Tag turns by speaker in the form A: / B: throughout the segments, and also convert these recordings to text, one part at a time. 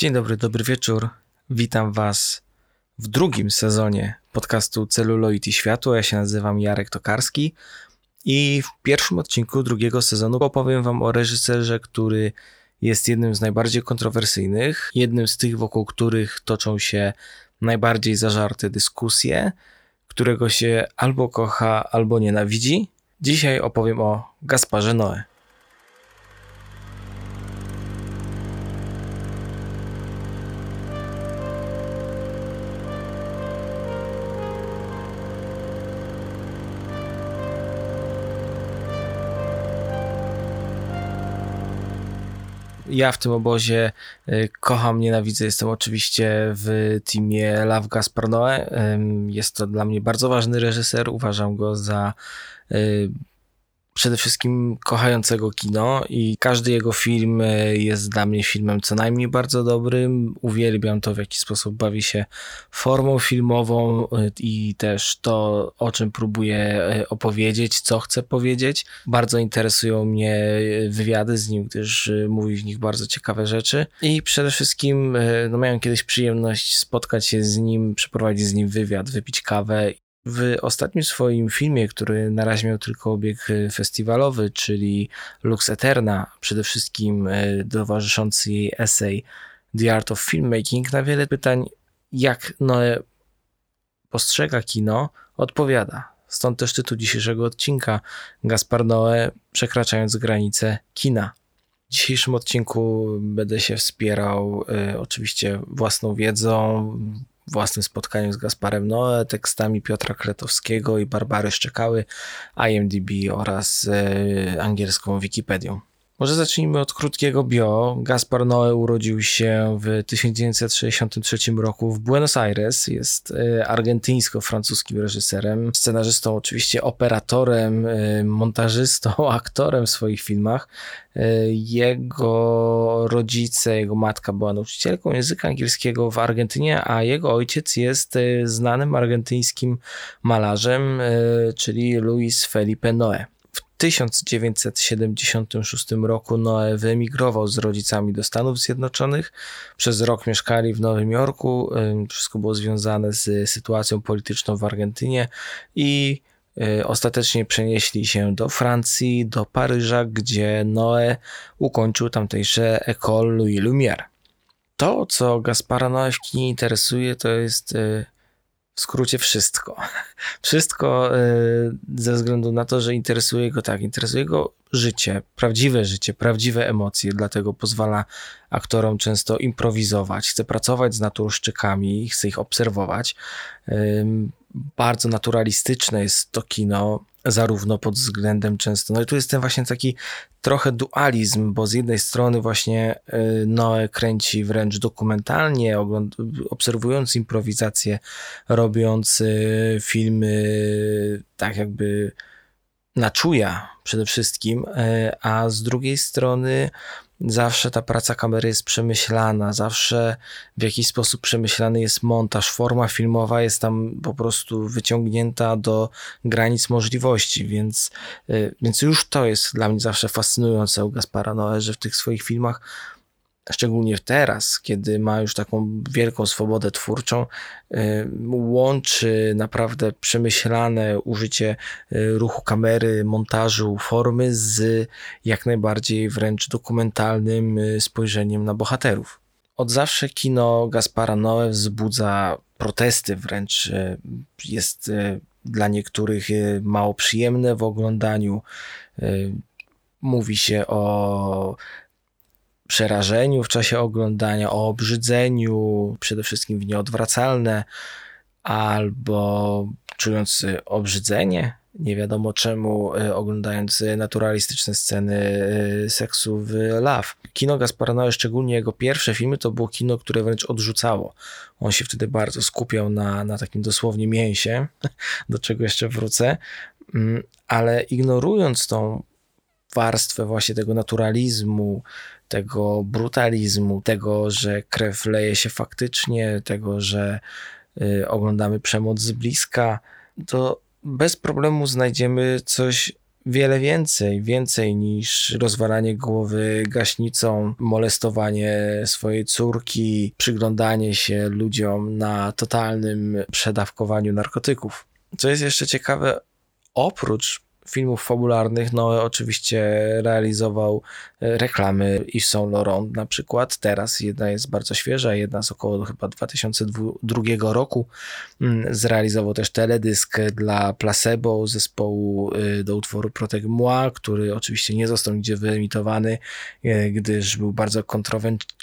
A: Dzień dobry, dobry wieczór. Witam Was w drugim sezonie podcastu Celuloid i Światło. Ja się nazywam Jarek Tokarski i w pierwszym odcinku drugiego sezonu opowiem Wam o reżyserze, który jest jednym z najbardziej kontrowersyjnych, jednym z tych, wokół których toczą się najbardziej zażarte dyskusje, którego się albo kocha, albo nienawidzi. Dzisiaj opowiem o Gasparze Noe. Ja w tym obozie y, kocham, nienawidzę. Jestem oczywiście w teamie Love Gaspar Noe. Jest to dla mnie bardzo ważny reżyser. Uważam go za y, przede wszystkim kochającego kino i każdy jego film e, jest dla mnie filmem co najmniej bardzo dobrym. Uwielbiam to, w jaki sposób bawi się formą filmową e, i też to, o czym próbuje e, opowiedzieć, co chce powiedzieć. Bardzo interesują mnie wywiady z nim, gdyż mówi w nich bardzo ciekawe rzeczy i przede wszystkim no, miałem kiedyś przyjemność spotkać się z nim, przeprowadzić z nim wywiad, wypić kawę w ostatnim swoim filmie, który na razie miał tylko obieg e, festiwalowy, czyli Lux Eterna, przede wszystkim e, towarzyszący jej essay The Art of Filmmaking, na wiele pytań, jak Noe postrzega kino, odpowiada. Stąd też tytuł dzisiejszego odcinka Gaspar Noe przekraczając granice kina. W dzisiejszym odcinku będę się wspierał y, oczywiście własną wiedzą, własnym spotkaniu z Gasparem Noe, tekstami Piotra Kretowskiego i Barbary Szczekały, IMDb oraz e, angielską Wikipedią. Może zacznijmy od krótkiego bio. Gaspar Noé urodził się w 1963 roku w Buenos Aires. Jest e, argentyńsko-francuskim reżyserem, scenarzystą, oczywiście operatorem, e, montażystą, aktorem w swoich filmach. E, jego rodzice, jego matka była nauczycielką języka angielskiego w Argentynie, a jego ojciec jest znanym argentyńskim malarzem, czyli Luis Felipe Noé. 1976 roku Noe wyemigrował z rodzicami do Stanów Zjednoczonych. Przez rok mieszkali w Nowym Jorku. Wszystko było związane z sytuacją polityczną w Argentynie i y, ostatecznie przenieśli się do Francji, do Paryża, gdzie Noe ukończył tamtejsze École Louis Lumière. To, co Gaspara Noe w kinie interesuje, to jest y, w skrócie wszystko. Wszystko e, ze względu na to, że interesuje go tak, interesuje go życie, prawdziwe życie, prawdziwe emocje, dlatego pozwala aktorom często improwizować, chce pracować z naturszczykami, chce ich obserwować. Bardzo naturalistyczne jest to kino, zarówno pod względem często. No i tu jest ten właśnie taki trochę dualizm, bo z jednej strony właśnie y, Noe kręci wręcz dokumentalnie, obserwując improwizację, robiąc y, filmy tak jakby na czuja przede wszystkim, y, a z drugiej strony zawsze ta praca kamery jest przemyślana, zawsze w jakiś sposób przemyślany jest montaż, forma filmowa jest tam po prostu wyciągnięta do granic możliwości, więc, y, więc już to jest dla mnie zawsze fascynujące u Gaspara Noe, że w tych swoich filmach szczególnie teraz, kiedy ma już taką wielką swobodę twórczą, y, łączy naprawdę przemyślane użycie y, ruchu kamery, montażu, formy z jak najbardziej wręcz dokumentalnym y, spojrzeniem na bohaterów. Od zawsze kino Gaspara Noe wzbudza protesty, wręcz jest dla niektórych mało przyjemne w oglądaniu. Mówi się o przerażeniu w czasie oglądania, o obrzydzeniu, przede wszystkim w nieodwracalne, albo czując obrzydzenie, nie wiadomo czemu, e, oglądając naturalistyczne sceny seksu w Love. Kino Gasparanoe, szczególnie jego pierwsze filmy, to było kino, które wręcz odrzucało. On się wtedy bardzo skupiał na, na takim dosłownie mięsie, do czego jeszcze wrócę, mm, ale ignorując tą warstwę właśnie tego naturalizmu, tego brutalizmu, tego, że krew leje się faktycznie, tego, że y, oglądamy przemoc z bliska, to bez problemu znajdziemy coś wiele więcej, więcej niż rozwalanie głowy gaśnicą, molestowanie swojej córki, przyglądanie się ludziom na totalnym przedawkowaniu narkotyków. Co jest jeszcze ciekawe, oprócz filmów fabularnych, no oczywiście realizował e, reklamy Yves Saint Laurent na przykład. Teraz jedna jest bardzo świeża, jedna z około chyba 2002 roku. Mm, zrealizował też teledysk dla Placebo, zespołu e, do utworu Protect Moi, który oczywiście nie został nigdzie wyemitowany, e, gdyż był bardzo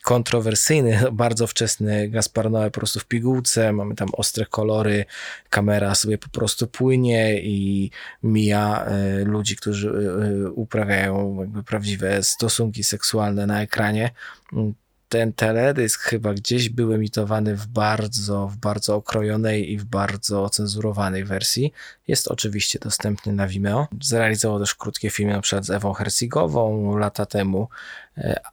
A: kontrowersyjny, bardzo wczesny Gaspar Noé po prostu w pigułce, mamy tam ostre kolory, kamera sobie po prostu płynie i mija ludzi, którzy e, e, uprawiają jakby prawdziwe stosunki seksualne na ekranie. Ten teledysk chyba gdzieś był emitowany w bardzo, w bardzo okrojonej i w bardzo cenzurowanej wersji. Jest oczywiście dostępny na Vimeo. Zrealizował też krótkie filmy przykład z Ewą Hercigową lata temu,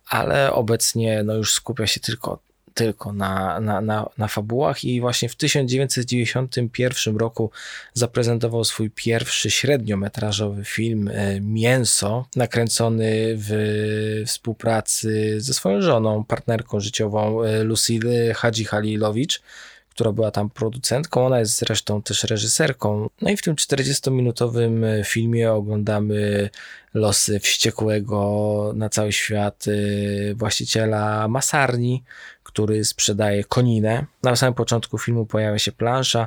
A: ale obecnie no już skupia się tylko tylko na, na, na, na fabułach i właśnie w 1991 roku zaprezentował swój pierwszy średniometrażowy film e, Mięso, nakręcony w współpracy ze swoją żoną, partnerką życiową e, Lucille Hadzi Halilowicz która była tam producentką, ona jest zresztą też reżyserką. No i w tym 40-minutowym e, filmie oglądamy losy wściekłego na cały świat właściciela masarni, który sprzedaje koninę. Na samym początku filmu pojawia się plansza,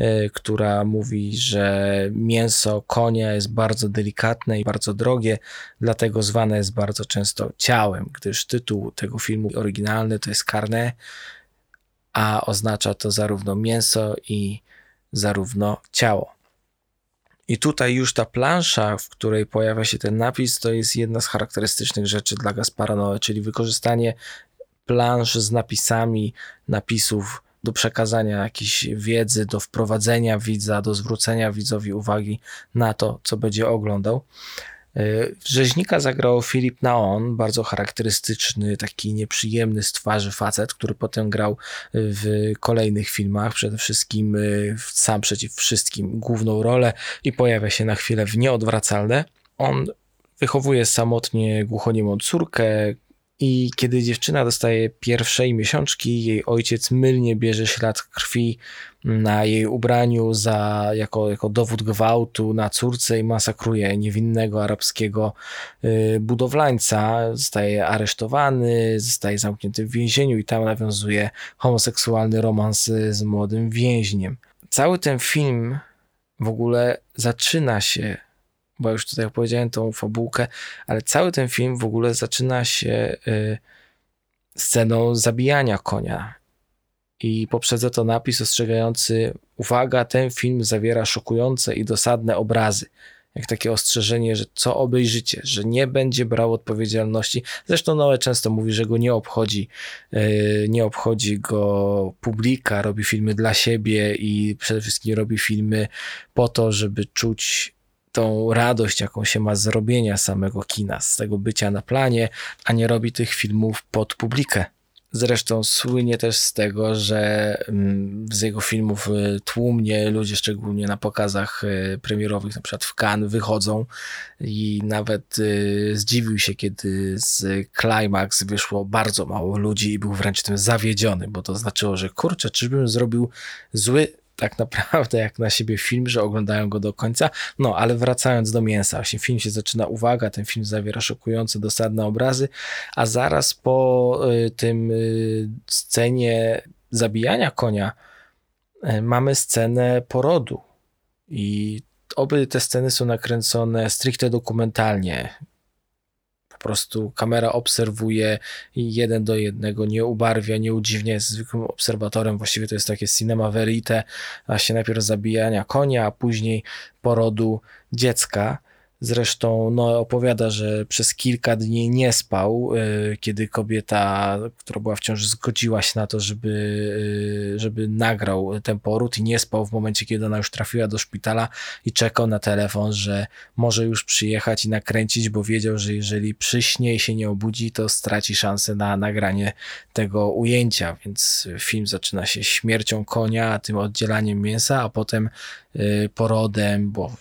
A: y, która mówi, że mięso konia jest bardzo delikatne i bardzo drogie, dlatego zwane jest bardzo często ciałem, gdyż tytuł tego filmu oryginalny to jest carne, a oznacza to zarówno mięso i zarówno ciało. I tutaj już ta plansza, w której pojawia się ten napis, to jest jedna z charakterystycznych rzeczy dla Gaspara Noe, czyli wykorzystanie plansz z napisami, napisów do przekazania jakiejś wiedzy, do wprowadzenia widza, do zwrócenia widzowi uwagi na to, co będzie oglądał. Rzeźnika zagrał Filip Naon, bardzo charakterystyczny, taki nieprzyjemny z twarzy facet, który potem grał w kolejnych filmach, przede wszystkim y, sam przeciw wszystkim główną rolę i pojawia się na chwilę w Nieodwracalne. On wychowuje samotnie głuchoniemą córkę, i kiedy dziewczyna dostaje pierwszej miesiączki, jej ojciec mylnie bierze ślad krwi na jej ubraniu za, jako, jako dowód gwałtu na córce i masakruje niewinnego arabskiego y, budowlańca. Zostaje aresztowany, zostaje zamknięty w więzieniu i tam nawiązuje homoseksualny romans z młodym więźniem. Cały ten film w ogóle zaczyna się bo już tutaj opowiedziałem tą fabułkę, ale cały ten film w ogóle zaczyna się y, sceną zabijania konia. I poprzedza to napis ostrzegający: Uwaga, ten film zawiera szokujące i dosadne obrazy. Jak takie ostrzeżenie, że co obejrzycie, że nie będzie brał odpowiedzialności. Zresztą Noe często mówi, że go nie obchodzi, yy, nie obchodzi go publika, robi filmy dla siebie i przede wszystkim robi filmy po to, żeby czuć tą radość, jaką się ma z robienia samego kina, z tego bycia na planie, a nie robi tych filmów pod publikę. Zresztą słynie też z tego, że mm, z jego filmów y, tłumnie ludzie, szczególnie na pokazach y, premierowych, na przykład w Cannes, wychodzą i nawet y, zdziwił się, kiedy z Climax wyszło bardzo mało ludzi i był wręcz tym zawiedziony, bo to znaczyło, że kurczę, czyżbym zrobił zły tak naprawdę jak na siebie film, że oglądają go do końca. No, ale wracając do mięsa, właśnie film się zaczyna, uwaga, ten film zawiera szokujące, dosadne obrazy, a zaraz po y, tym y, scenie zabijania konia y, mamy scenę porodu i oby te sceny są nakręcone stricte dokumentalnie prostu kamera obserwuje jeden do jednego, nie ubarwia, nie udziwnia, jest zwykłym obserwatorem, właściwie to jest takie cinema verite, właśnie najpierw zabijania konia, a później porodu dziecka. Zresztą no, opowiada, że przez kilka dni nie spał, y, kiedy kobieta, która była w ciąży, zgodziła się na to, żeby, y, żeby nagrał ten poród i nie spał w momencie, kiedy ona już trafiła do szpitala i czekał na telefon, że może już przyjechać i nakręcić, bo wiedział, że jeżeli przyśnie i się nie obudzi, to straci szansę na nagranie tego ujęcia. Więc film zaczyna się śmiercią konia, tym oddzielaniem mięsa, a potem y, porodem, bo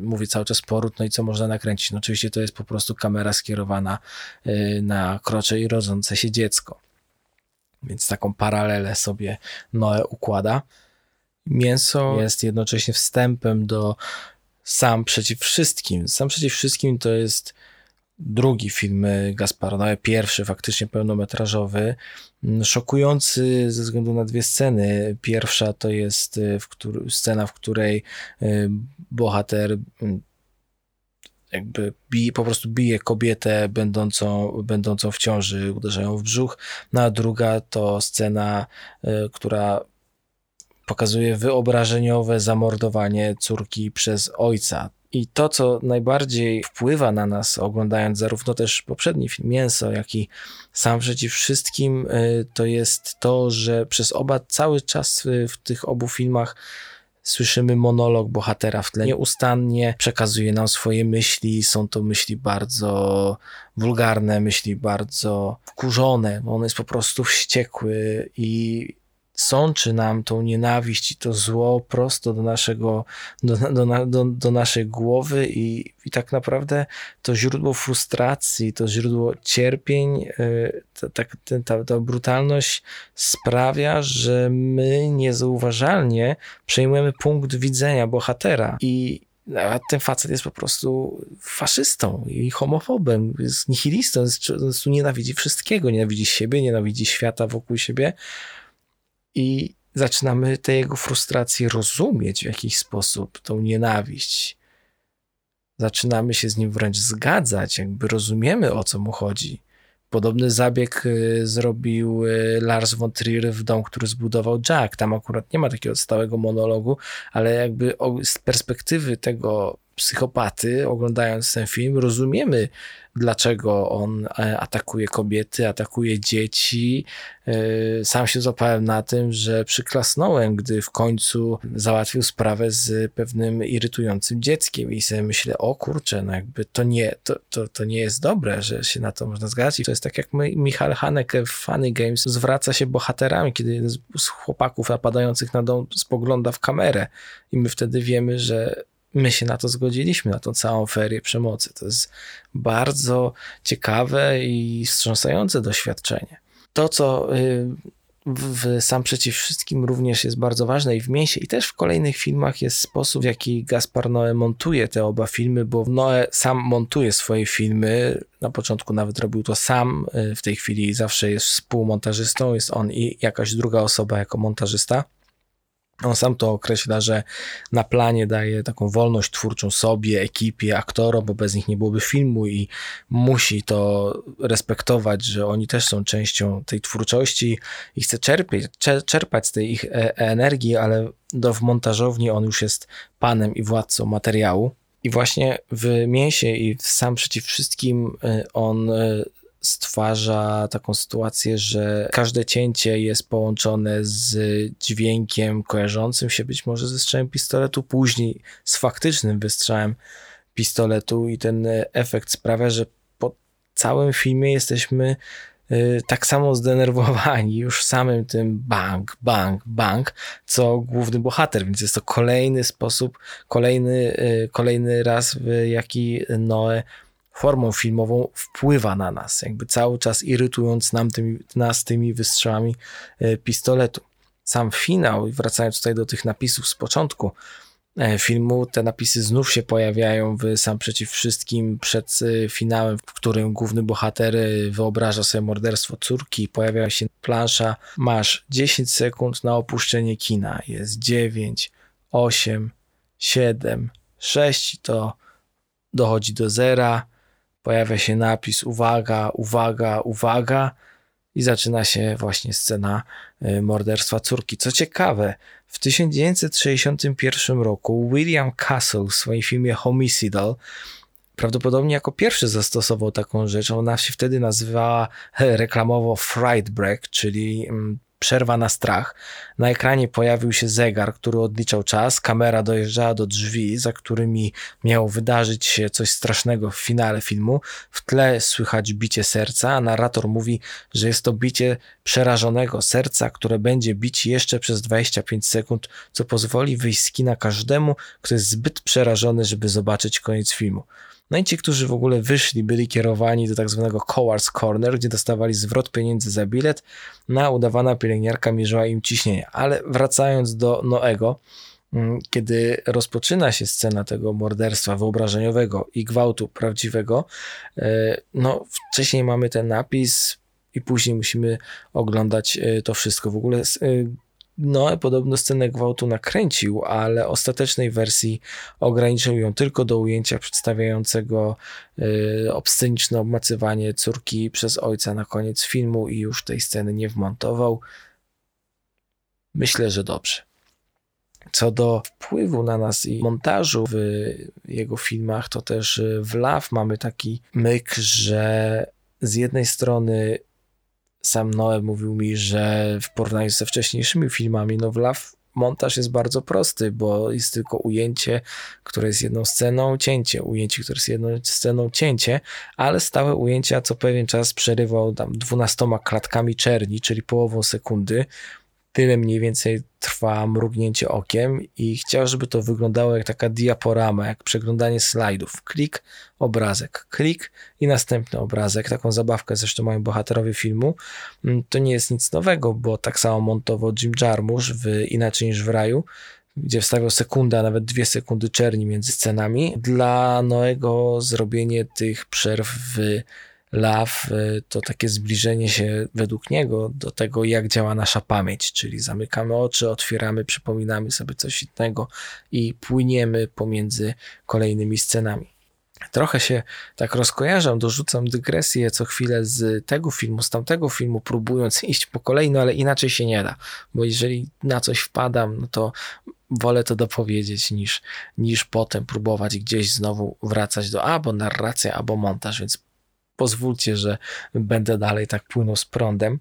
A: mówię cały czas poród, no i co można nakręcić? No oczywiście to jest po prostu kamera skierowana y, na krocze i rodzące się dziecko. Więc taką paralelę sobie Noe układa. Mięso jest jednocześnie wstępem do Sam przeciw wszystkim. Sam przeciw wszystkim to jest drugi film Gaspara Noe, pierwszy faktycznie pełnometrażowy, szokujący ze względu na dwie sceny. Pierwsza to jest w który, scena, w której y, bohater jakby bije, po prostu bije kobietę będącą, będącą w ciąży, uderzają w brzuch, no a druga to scena, y, która pokazuje wyobrażeniowe zamordowanie córki przez ojca. I to, co najbardziej wpływa na nas, oglądając zarówno też poprzedni film Mięso, jak i sam przeciw wszystkim, y, to jest to, że przez oba cały czas w tych obu filmach słyszymy monolog bohatera w tle. Nieustannie przekazuje nam swoje myśli. Są to myśli bardzo wulgarne, myśli bardzo wkurzone. On jest po prostu wściekły i sączy nam tą nienawiść i to zło prosto do naszego, do, do, do, do naszej głowy i, i tak naprawdę to źródło frustracji, to źródło cierpień, e, ta, ta, ta, ta brutalność sprawia, że my niezauważalnie przejmujemy punkt widzenia bohatera i a ten facet jest po prostu faszystą i homofobem, jest nihilistą, jest, nienawidzi wszystkiego, nienawidzi siebie, nienawidzi świata wokół siebie, i zaczynamy te jego frustracje rozumieć w jakiś sposób, tą nienawiść. Zaczynamy się z nim wręcz zgadzać, jakby rozumiemy o co mu chodzi. Podobny zabieg y, zrobił y, Lars von Trier w dom, który zbudował Jack. Tam akurat nie ma takiego stałego monologu, ale jakby z perspektywy tego psychopaty, oglądając ten film, rozumiemy, dlaczego on e, atakuje kobiety, atakuje dzieci. E, sam się złapałem na tym, że przyklasnąłem, gdy w końcu załatwił sprawę z pewnym irytującym dzieckiem i sobie myślę, o kurczę, no jakby to nie, to, to, to nie jest dobre, że się na to można zgadzać. I to jest tak jak my, Michał Haneke w Funny Games zwraca się bohaterami, kiedy jeden z chłopaków napadających na dom spogląda w kamerę i my wtedy wiemy, że my się na to zgodziliśmy, na tą całą ferię przemocy. To jest bardzo ciekawe i wstrząsające doświadczenie. To, co y, w Sam Przeciw Wszystkim również jest bardzo ważne i w Mięsie i też w kolejnych filmach jest sposób, w jaki Gaspar Noé montuje te oba filmy, bo Noé sam montuje swoje filmy, na początku nawet robił to sam, y, w tej chwili zawsze jest współmontażystą, jest on i jakaś druga osoba jako montażysta. On sam to określa, że na planie daje taką wolność twórczą sobie, ekipie, aktorom, bo bez nich nie byłoby filmu i musi to respektować, że oni też są częścią tej twórczości i chce czerpać, czerpać z tej ich e, energii, ale do, w montażowni on już jest panem i władcą materiału. I właśnie w mięsie i sam przeciw wszystkim e, on e, stwarza taką sytuację, że każde cięcie jest połączone z dźwiękiem kojarzącym się być może ze strzałem pistoletu, później z faktycznym wystrzałem pistoletu i ten efekt sprawia, że po całym filmie jesteśmy y, tak samo zdenerwowani już samym tym bang, bang, bang, co główny bohater, więc jest to kolejny sposób, kolejny, y, kolejny raz, w jaki Noe formą filmową wpływa na nas, jakby cały czas irytując nam tymi, nas tymi wystrzałami e, pistoletu. Sam finał, wracając tutaj do tych napisów z początku e, filmu, te napisy znów się pojawiają w sam przeciw wszystkim przed e, finałem, w którym główny bohater wyobraża sobie morderstwo córki, pojawia się plansza, masz 10 sekund na opuszczenie kina, jest 9, 8, 7, 6, to dochodzi do zera, pojawia się napis uwaga, uwaga, uwaga i zaczyna się właśnie scena y, morderstwa córki. Co ciekawe, w 1961 roku William Castle w swoim filmie Homicidal prawdopodobnie jako pierwszy zastosował taką rzecz. Ona się wtedy nazywała reklamowo Fright Break, czyli mm, Przerwa na strach. Na ekranie pojawił się zegar, który odliczał czas. Kamera dojeżdżała do drzwi, za którymi miało wydarzyć się coś strasznego w finale filmu. W tle słychać bicie serca, a narrator mówi, że jest to bicie przerażonego serca, które będzie bić jeszcze przez 25 sekund, co pozwoli wyjść z kina każdemu, kto jest zbyt przerażony, żeby zobaczyć koniec filmu. No i ci, którzy w ogóle wyszli, byli kierowani do tak zwanego Cowards Corner, gdzie dostawali zwrot pieniędzy za bilet, na udawana pielęgniarka mierzyła im ciśnienie. Ale wracając do Noego, mm, kiedy rozpoczyna się scena tego morderstwa wyobrażeniowego i gwałtu prawdziwego, e, no wcześniej mamy ten napis i później musimy oglądać e, to wszystko. W ogóle Noe podobno scenę gwałtu nakręcił, ale ostatecznej wersji ograniczył ją tylko do ujęcia przedstawiającego y, obsceniczne obmacywanie córki przez ojca na koniec filmu i już tej sceny nie wmontował. Myślę, że dobrze. Co do wpływu na nas i montażu w jego filmach, to też y, w Love mamy taki myk, że z jednej strony sam Noe mówił mi, że w porównaniu ze wcześniejszymi filmami, no w Love montaż jest bardzo prosty, bo jest tylko ujęcie, które jest jedną sceną, cięcie, ujęcie, które jest jedną sceną, cięcie, ale stałe ujęcia co pewien czas przerywał tam dwunastoma klatkami czerni, czyli połową sekundy, tyle mniej więcej trwa mrugnięcie okiem i chciał, żeby to wyglądało jak taka diaporama, jak przeglądanie slajdów. Klik, obrazek, klik i następny obrazek. Taką zabawkę zresztą mają bohaterowie filmu. Mm, to nie jest nic nowego, bo tak samo montował Jim Jarmusch w Inaczej niż w raju, gdzie wstawiał sekundę, a nawet dwie sekundy czerni między scenami. Dla Noego zrobienie tych przerw w Love y, to takie zbliżenie się według niego do tego, jak działa nasza pamięć, czyli zamykamy oczy, otwieramy, przypominamy sobie coś innego i płyniemy pomiędzy kolejnymi scenami. Trochę się tak rozkojarzam, dorzucam dygresję co chwilę z tego filmu, z tamtego filmu, próbując iść po kolei, no ale inaczej się nie da, bo jeżeli na coś wpadam, no to wolę to dopowiedzieć niż, niż potem próbować gdzieś znowu wracać do albo narracja, albo montaż, więc pozwólcie, że będę dalej tak płynął z prądem.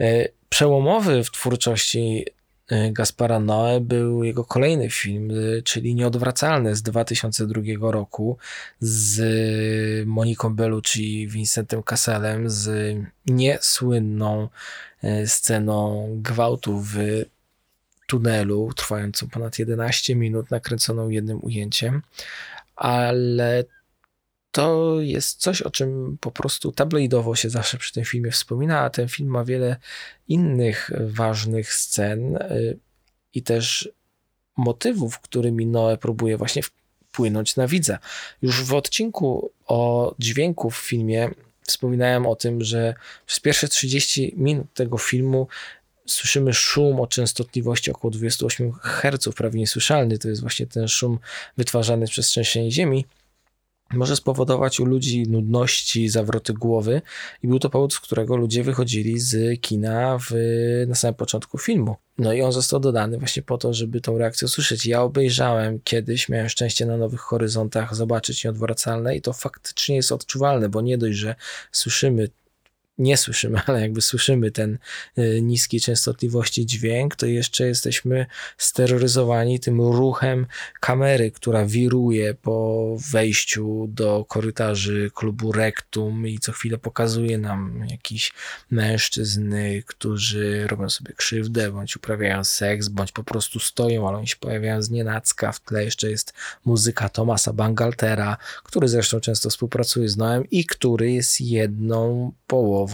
A: E, przełomowy w twórczości e, Gaspara Noe był jego kolejny film, e, czyli Nieodwracalny z 2002 roku z Moniką Bellucci, Vincentem Casselem, z niesłynną sceną gwałtu w tunelu, trwającą ponad 11 minut, nakręconą jednym ujęciem, ale to jest coś, o czym po prostu tabloidowo się zawsze przy tym filmie wspomina, a ten film ma wiele innych ważnych scen y, i też motywów, którymi Noe próbuje właśnie wpłynąć na widza. Już w odcinku o dźwięku w filmie wspominałem o tym, że przez pierwsze 30 minut tego filmu słyszymy szum o częstotliwości około 28 Hz, prawie niesłyszalny. To jest właśnie ten szum wytwarzany przez trzęsienie ziemi może spowodować u ludzi nudności, zawroty głowy i był to powód, z którego ludzie wychodzili z kina w, na samym początku filmu. No i on został dodany właśnie po to, żeby tą reakcję usłyszeć. Ja obejrzałem kiedyś, miałem szczęście na Nowych Horyzontach zobaczyć Nieodwracalne i to faktycznie jest odczuwalne, bo nie dość, że słyszymy nie słyszymy, ale jakby słyszymy ten y, niskiej częstotliwości dźwięk, to jeszcze jesteśmy steroryzowani tym ruchem kamery, która wiruje po wejściu do korytarzy klubu Rektum i co chwilę pokazuje nam jakiś mężczyzn, którzy robią sobie krzywdę, bądź uprawiają seks, bądź po prostu stoją, ale oni się pojawiają z nienacka. W tle jeszcze jest muzyka Tomasa Bangaltera, który zresztą często współpracuje z Noem i który jest jedną połową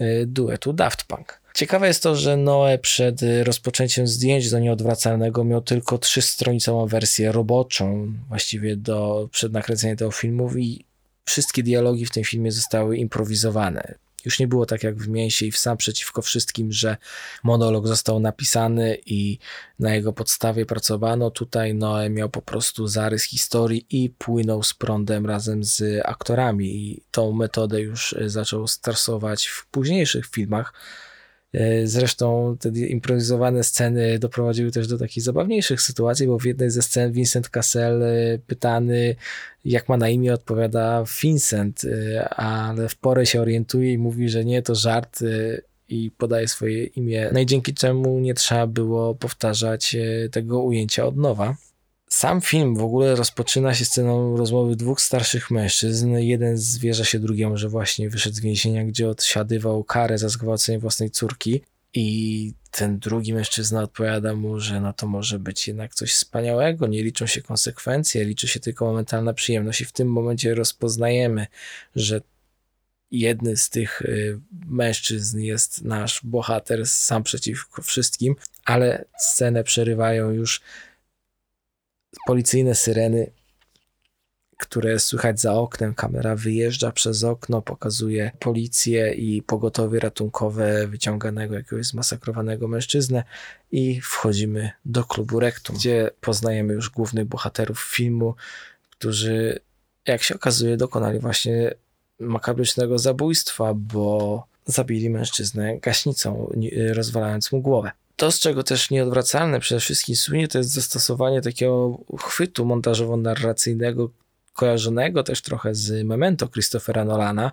A: y, duetu Daft Punk. Ciekawe jest to, że Noe przed rozpoczęciem zdjęć do nieodwracalnego miał tylko trzystronicową wersję roboczą, właściwie do, przed nakręceniem tego filmu i wszystkie dialogi w tym filmie zostały improwizowane. Już nie było tak jak w mięsie i w sam przeciwko wszystkim, że monolog został napisany i na jego podstawie pracowano. Tutaj Noe miał po prostu zarys historii i płynął z prądem razem z aktorami. I tą metodę już zaczął stosować w późniejszych filmach E, zresztą te improwizowane sceny doprowadziły też do takich zabawniejszych sytuacji, bo w jednej ze scen Vincent Cassel e, pytany, jak ma na imię, odpowiada Vincent, e, ale w porę się orientuje i mówi, że nie, to żart i podaje swoje imię, no i dzięki czemu nie trzeba było powtarzać e, tego ujęcia od nowa. Sam film w ogóle rozpoczyna się sceną rozmowy dwóch starszych mężczyzn. Jeden zwierza się drugiemu, że właśnie wyszedł z więzienia, gdzie odsiadywał karę za zgwałcenie własnej córki. I ten drugi mężczyzna odpowiada mu, że no to może być jednak coś wspaniałego, nie liczą się konsekwencje, liczy się tylko momentalna przyjemność. I w tym momencie rozpoznajemy, że jedny z tych y, mężczyzn jest nasz bohater sam przeciwko wszystkim, ale scenę przerywają już policyjne syreny, które słychać za oknem. Kamera wyjeżdża przez okno, pokazuje policję i pogotowie ratunkowe wyciąganego jakiegoś zmasakrowanego mężczyznę i wchodzimy do klubu Rektum, gdzie poznajemy już głównych bohaterów filmu, którzy jak się okazuje dokonali właśnie makabrycznego zabójstwa, bo zabili mężczyznę gaśnicą, rozwalając mu głowę. To, z czego też nieodwracalne przede wszystkim słynie, to jest zastosowanie takiego chwytu montażowo-narracyjnego, kojarzonego też trochę z Memento Christophera Nolana,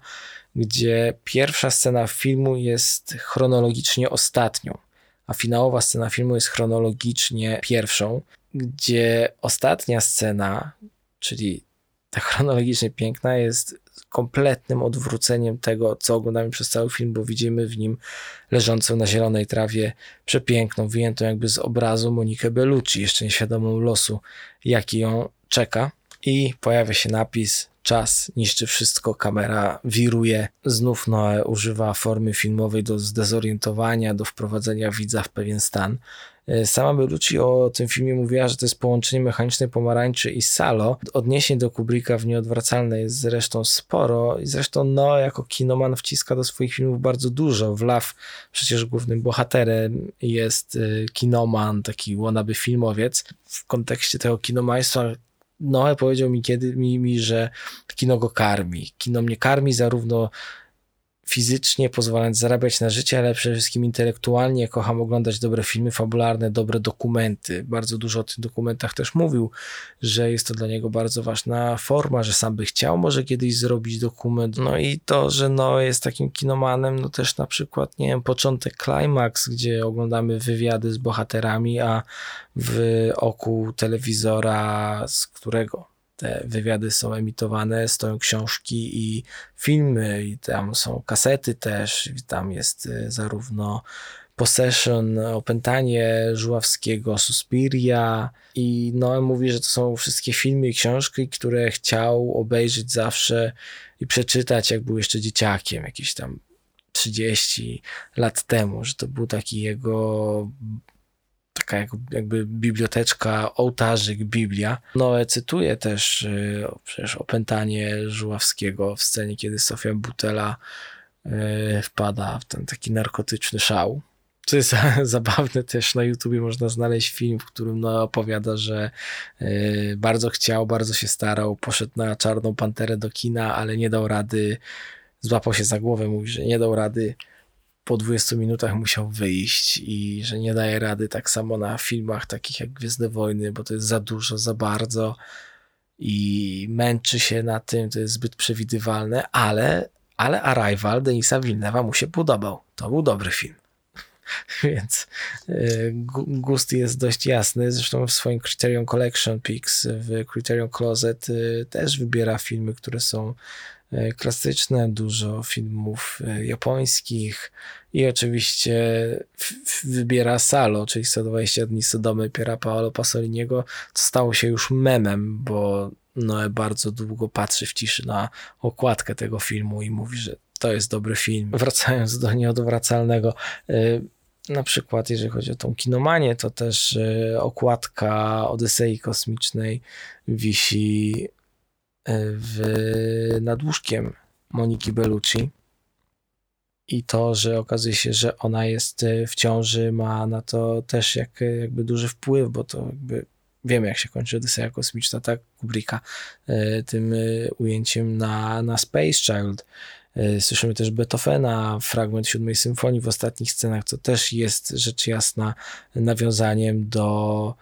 A: gdzie pierwsza scena filmu jest chronologicznie ostatnią, a finałowa scena filmu jest chronologicznie pierwszą, gdzie ostatnia scena, czyli ta chronologicznie piękna, jest kompletnym odwróceniem tego, co oglądamy przez cały film, bo widzimy w nim leżącą na zielonej trawie przepiękną, wyjętą jakby z obrazu Monikę Bellucci, jeszcze nieświadomą losu, jaki ją czeka. I pojawia się napis czas niszczy wszystko, kamera wiruje. Znów Noe używa formy filmowej do zdezorientowania, do wprowadzenia widza w pewien stan. E, sama Bellucci o tym filmie mówiła, że to jest połączenie mechanicznej pomarańczy i Salo. Odniesień do Kubricka w nieodwracalne jest zresztą sporo i zresztą no jako kinoman wciska do swoich filmów bardzo dużo. W Law przecież głównym bohaterem jest e, kinoman, taki wannabe filmowiec. W kontekście tego kinomaństwa Noe powiedział mi kiedy mi, mi, że kino go karmi. Kino mnie karmi zarówno fizycznie, pozwalając zarabiać na życie, ale przede wszystkim intelektualnie. Kocham oglądać dobre filmy fabularne, dobre dokumenty. Bardzo dużo o tych dokumentach też mówił, że jest to dla niego bardzo ważna forma, że sam by chciał może kiedyś zrobić dokument. No i to, że no jest takim kinomanem, no też na przykład, nie wiem, początek Climax, gdzie oglądamy wywiady z bohaterami, a w oku telewizora, z którego te wywiady są emitowane, stoją książki i filmy, i tam są kasety też, tam jest y, zarówno Possession, Opętanie Żuławskiego, Suspiria. I Noe mówi, że to są wszystkie filmy i książki, które chciał obejrzeć zawsze i przeczytać, jak był jeszcze dzieciakiem, jakieś tam 30 lat temu, że to był taki jego taka jak, jakby biblioteczka, ołtarzyk, Biblia. Noe cytuje też y, przecież opętanie Żuławskiego w scenie, kiedy Sofia Butela y, wpada w ten taki narkotyczny szał. Co jest zabawne też na YouTubie można znaleźć film, w którym no, opowiada, że y, bardzo chciał, bardzo się starał, poszedł na Czarną Panterę do kina, ale nie dał rady, złapał się za głowę, mówi, że nie dał rady po 20 minutach musiał wyjść i że nie daje rady tak samo na filmach takich jak Gwiezdne Wojny, bo to jest za dużo, za bardzo i męczy się na tym, to jest zbyt przewidywalne, ale, ale Arrival Denisa Villeneuve'a mu się podobał. To był dobry film. Więc y, gust jest dość jasny. Zresztą w swoim Criterion Collection Picks w Criterion Closet y, też wybiera filmy, które są E, klasyczne, dużo filmów e, japońskich i oczywiście wybiera Salo, czyli 120 dni Sodomy Piera Paolo Pasoliniego, co stało się już memem, bo Noe bardzo długo patrzy w ciszy na okładkę tego filmu i mówi, że to jest dobry film. Wracając do nieodwracalnego, e, na przykład jeżeli chodzi o tą kinomanię, to też okładka Odysei Kosmicznej wisi w, nad łóżkiem Moniki Bellucci. I to, że okazuje się, że ona jest w ciąży, ma na to też jak, jakby duży wpływ, bo to jakby wiemy, jak się kończy Odyseja Kosmiczna, tak, Kubricka, e, tym ujęciem na, na Space Child. Słyszymy też Beethovena, fragment siódmej symfonii w ostatnich scenach, co też jest rzecz jasna nawiązaniem do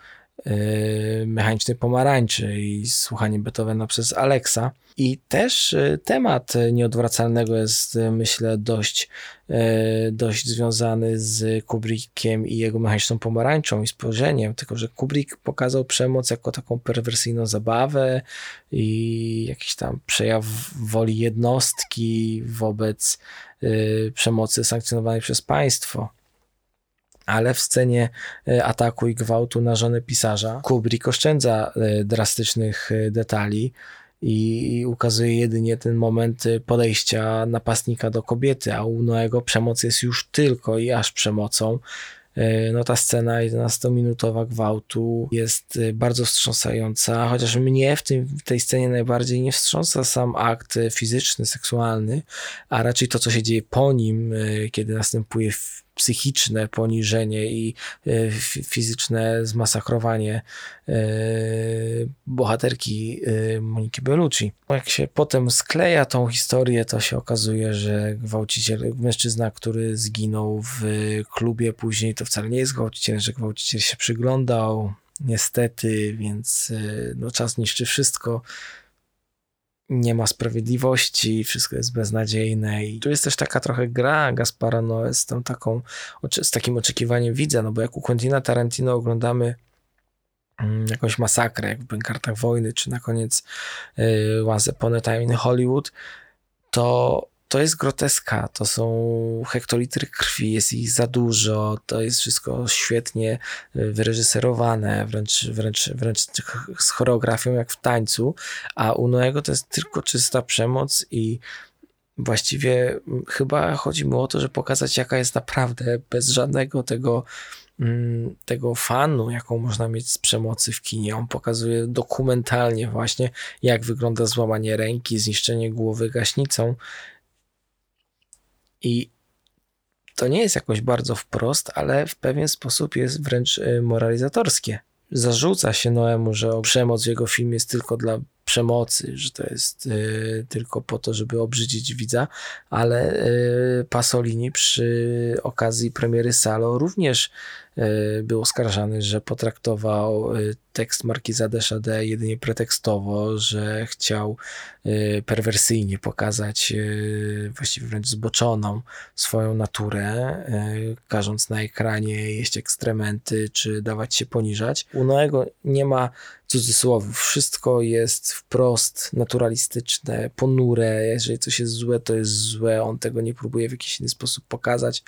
A: mechanicznej pomarańczy i słuchanie Beethovena przez Alexa. I też temat nieodwracalnego jest, myślę, dość, dość związany z Kubrickiem i jego mechaniczną pomarańczą i spojrzeniem, tylko że Kubrick pokazał przemoc jako taką perwersyjną zabawę i jakiś tam przejaw woli jednostki wobec przemocy sankcjonowanej przez państwo. Ale w scenie e, ataku i gwałtu na żonę pisarza Kubrick oszczędza e, drastycznych e, detali i ukazuje jedynie ten moment podejścia napastnika do kobiety, a u Noego przemoc jest już tylko i aż przemocą. No ta scena 11-minutowa gwałtu jest bardzo wstrząsająca, chociaż mnie w, tym, w tej scenie najbardziej nie wstrząsa sam akt fizyczny, seksualny, a raczej to, co się dzieje po nim, kiedy następuje psychiczne poniżenie i e, fizyczne zmasakrowanie e, bohaterki e, Moniki Bellucci. Jak się potem skleja tą historię, to się okazuje, że gwałciciel, mężczyzna, który zginął w klubie później, to wcale nie jest gwałciciel, że gwałciciel się przyglądał, niestety, więc no, czas niszczy wszystko nie ma sprawiedliwości, wszystko jest beznadziejne i tu jest też taka trochę gra Gaspara Noé z, tą taką, z takim oczekiwaniem widza, no bo jak u Quentina Tarantino oglądamy mm, jakąś masakrę, jak w Bękartach Wojny, czy na koniec y, Once Upon a Time in Hollywood, to to jest groteska, to są hektolitry krwi, jest ich za dużo, to jest wszystko świetnie y, wyreżyserowane, wręcz, wręcz, wręcz z choreografią jak w tańcu, a u Noego to jest tylko czysta przemoc i właściwie chyba chodzi mu o to, że pokazać jaka jest naprawdę bez żadnego tego mm, tego fanu, jaką można mieć z przemocy w kinie. On pokazuje dokumentalnie właśnie, jak wygląda złamanie ręki, zniszczenie głowy gaśnicą i to nie jest jakoś bardzo wprost, ale w pewien sposób jest wręcz y, moralizatorskie. Zarzuca się Noemu, że przemoc w jego filmie jest tylko dla przemocy, że to jest y, tylko po to, żeby obrzydzić widza, ale y, Pasolini przy okazji premiery Salo również był oskarżany, że potraktował y, tekst Markiza de jedynie pretekstowo, że chciał y, perwersyjnie pokazać właściwie wręcz zboczoną swoją naturę, każąc na ekranie jeść ekstrementy czy dawać się poniżać. U Noego nie ma cudzysłowów. Wszystko jest wprost naturalistyczne, ponure. Jeżeli coś jest złe, to jest złe. On tego nie próbuje w jakiś inny sposób pokazać.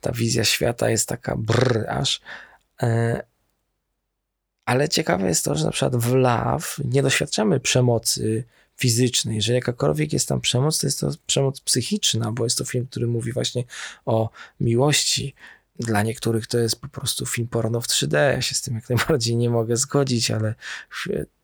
A: Ta wizja świata jest taka brr aż. E, ale ciekawe jest to, że na przykład w Love nie doświadczamy przemocy fizycznej. Jeżeli jakakolwiek jest tam przemoc, to jest to przemoc psychiczna, bo jest to film, który mówi właśnie o miłości, dla niektórych to jest po prostu film porno w 3D. Ja się z tym jak najbardziej nie mogę zgodzić, ale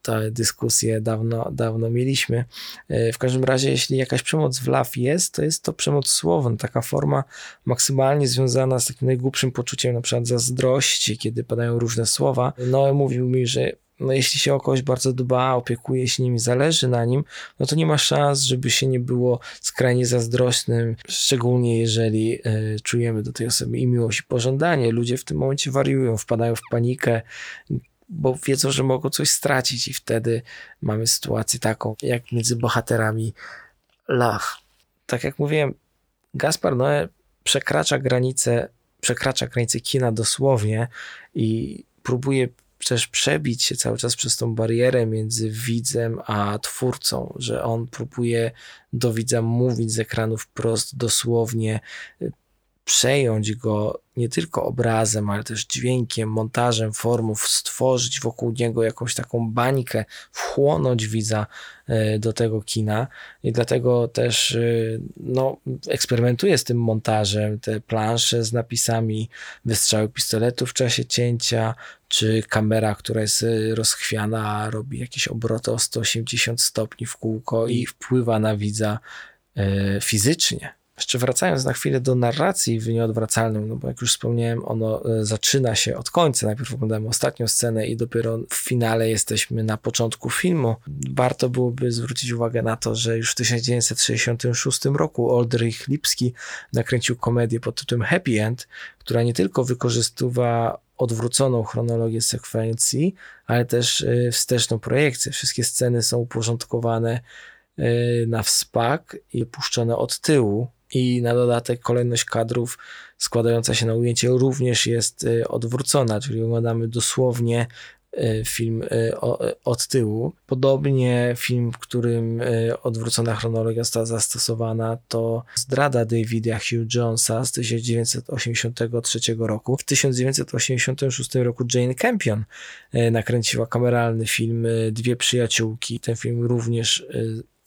A: tę dyskusję dawno, dawno mieliśmy. E, w każdym razie, jeśli jakaś przemoc w LAW jest, to jest to przemoc słowna, taka forma maksymalnie związana z takim najgłupszym poczuciem na przykład zazdrości, kiedy padają różne słowa. No mówił mi, że no jeśli się o kogoś bardzo dba, opiekuje się nim, zależy na nim, no to nie ma szans, żeby się nie było skrajnie zazdrosnym, szczególnie jeżeli y, czujemy do tej osoby i miłość i pożądanie. Ludzie w tym momencie wariują, wpadają w panikę, bo wiedzą, że mogą coś stracić i wtedy mamy sytuację taką, jak między bohaterami Love. Tak jak mówiłem, Gaspar Noé przekracza granicę, przekracza granicę kina dosłownie i próbuje też przebić się cały czas przez tą barierę między widzem a twórcą, że on próbuje do widza mówić z ekranu wprost, dosłownie, przejąć go nie tylko obrazem, ale też dźwiękiem, montażem formów, stworzyć wokół niego jakąś taką bańkę, wchłonąć widza e, do tego kina i dlatego też e, no, eksperymentuję z tym montażem, te plansze z napisami wystrzały pistoletu w czasie cięcia, czy kamera, która jest e, rozchwiana, robi jakieś obroty o 180 stopni w kółko i wpływa na widza fizycznie. Jeszcze wracając na chwilę do narracji w nieodwracalnym, no bo jak już wspomniałem, ono e, zaczyna się od końca. Najpierw oglądamy ostatnią scenę i dopiero w finale jesteśmy na początku filmu. Warto byłoby zwrócić uwagę na to, że już w 1966 roku Oldrich Lipski nakręcił komedię pod tytułem Happy End, która nie tylko wykorzystywa odwróconą chronologię sekwencji, ale też y, wsteczną projekcję. Wszystkie sceny są uporządkowane y, na wspak i puszczone od tyłu i na dodatek kolejność kadrów składająca się na ujęcie również jest y, odwrócona, czyli oglądamy dosłownie Y, film y, od tyłu. Podobnie film, w którym odwrócona chronologia została zastosowana, to Zdrada Davida Hugh Jonesa z 1983 roku. W 1986 roku Jane Campion nakręciła kameralny film Dwie przyjaciółki. Ten film również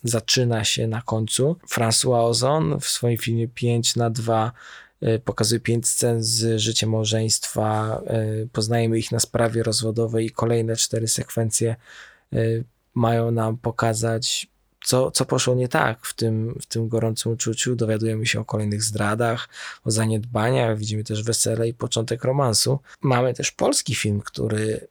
A: zaczyna się na końcu. François Ozon w swoim filmie 5 na 2 E, pokazuje pięć scen z życia małżeństwa, e, poznajemy ich na sprawie rozwodowej i kolejne cztery sekwencje e, mają nam pokazać, co, co poszło nie tak w tym, w tym gorącym uczuciu. Dowiadujemy się o kolejnych zdradach, o zaniedbaniach, widzimy też wesele i początek romansu. Mamy też polski film, który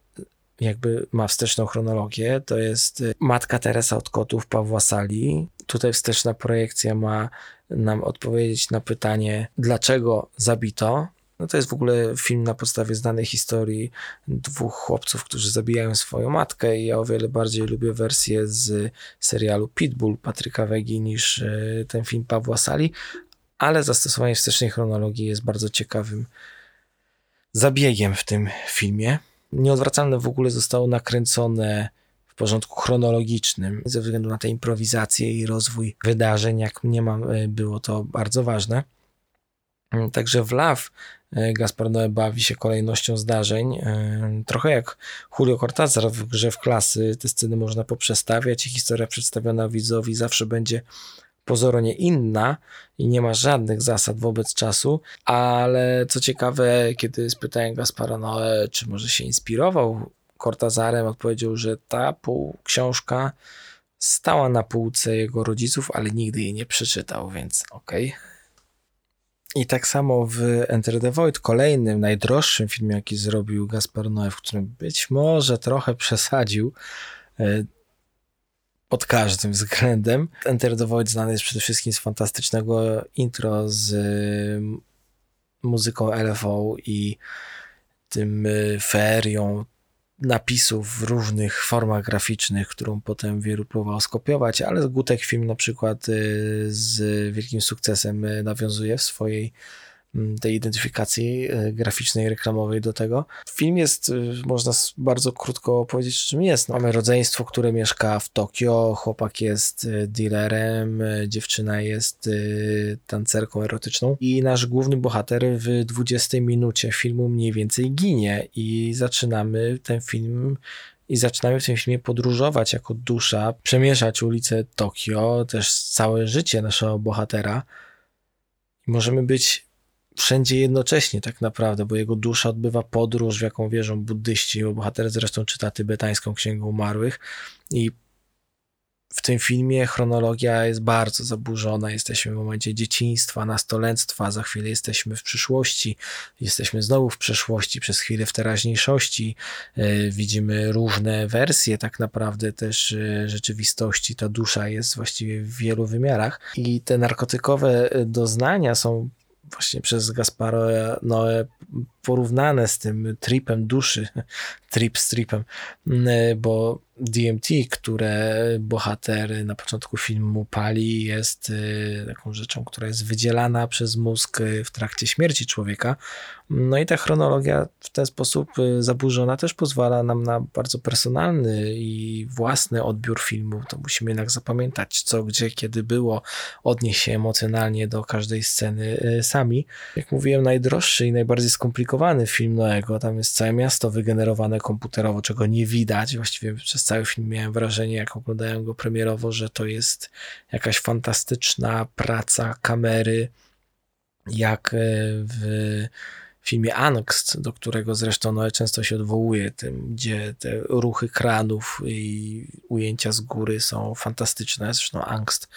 A: jakby ma wsteczną chronologię. To jest Matka Teresa od kotów Pawła Sali. Tutaj wsteczna projekcja ma nam odpowiedzieć na pytanie, dlaczego zabito. No to jest w ogóle film na podstawie znanej historii dwóch chłopców, którzy zabijają swoją matkę i ja o wiele bardziej lubię wersję z serialu Pitbull Patryka Wegi niż e, ten film Pawła Sali, ale zastosowanie wstecznej chronologii jest bardzo ciekawym zabiegiem w tym filmie. Nieodwracalne w ogóle zostało nakręcone porządku chronologicznym, ze względu na tę improwizację i rozwój wydarzeń, jak mniemam, e, było to bardzo ważne. Mm, także w Love Gaspar Noé bawi się kolejnością zdarzeń. E, trochę jak Julio Cortázar w grze w klasy. Te sceny można poprzestawiać i historia przedstawiona widzowi zawsze będzie pozornie inna i nie ma żadnych zasad wobec czasu, ale co ciekawe, kiedy spytałem Gaspara Noé, czy może się inspirował Cortazarem odpowiedział, że ta pół książka stała na półce jego rodziców, ale nigdy jej nie przeczytał, więc okej. Okay. I tak samo w Enter the Void, kolejnym, najdroższym filmie, jaki zrobił Gaspar Noé, w którym być może trochę przesadził e, pod każdym względem. Enter the Void znany jest przede wszystkim z fantastycznego intro z muzyką LFO i tym e, ferią napisów w różnych formach graficznych, którą potem wielu próbował skopiować, ale Gutek Film na przykład y, z wielkim sukcesem y, nawiązuje w swojej Mm, tej identyfikacji e, graficznej, reklamowej do tego. Film jest, y, można bardzo krótko powiedzieć, czym jest. No, mamy rodzeństwo, które mieszka w Tokio, chłopak jest y, dealerem, dziewczyna jest tancerką erotyczną i nasz główny bohater w 20 minucie filmu mniej więcej ginie i zaczynamy ten film i zaczynamy w tym filmie podróżować jako dusza, przemieszać ulice Tokio, też całe życie naszego bohatera. Możemy być wszędzie jednocześnie tak naprawdę, bo jego dusza odbywa podróż, w jaką wierzą buddyści. Bo bohater zresztą czyta tybetańską księgę umarłych i w tym filmie chronologia jest bardzo zaburzona. Jesteśmy w momencie dzieciństwa, nastolenstwa, za chwilę jesteśmy w przyszłości, jesteśmy znowu w przeszłości, przez chwilę w teraźniejszości. E, widzimy różne wersje, tak naprawdę też e, rzeczywistości. Ta dusza jest właściwie w wielu wymiarach i te narkotykowe doznania są właśnie przez Gasparo Noe porównane z tym tripem duszy, trip z tripem, bo DMT, które bohater na początku filmu pali, jest y, taką rzeczą, która jest wydzielana przez mózg y, w trakcie śmierci człowieka. No i ta chronologia w ten sposób y, zaburzona też pozwala nam na bardzo personalny i własny odbiór filmu. To musimy jednak zapamiętać, co, gdzie, kiedy było, odnieść się emocjonalnie do każdej sceny sami. Jak mówiłem, najdroższy i najbardziej skomplikowany film Noego. Tam jest całe miasto wygenerowane komputerowo, czego nie widać. Właściwie przez cały film miałem wrażenie, jak oglądałem go premierowo, że to jest jakaś fantastyczna praca kamery, jak e, w filmie Angst, do którego zresztą Noe często się odwołuje, tym, gdzie te ruchy kranów i ujęcia z góry są fantastyczne. Zresztą Angst,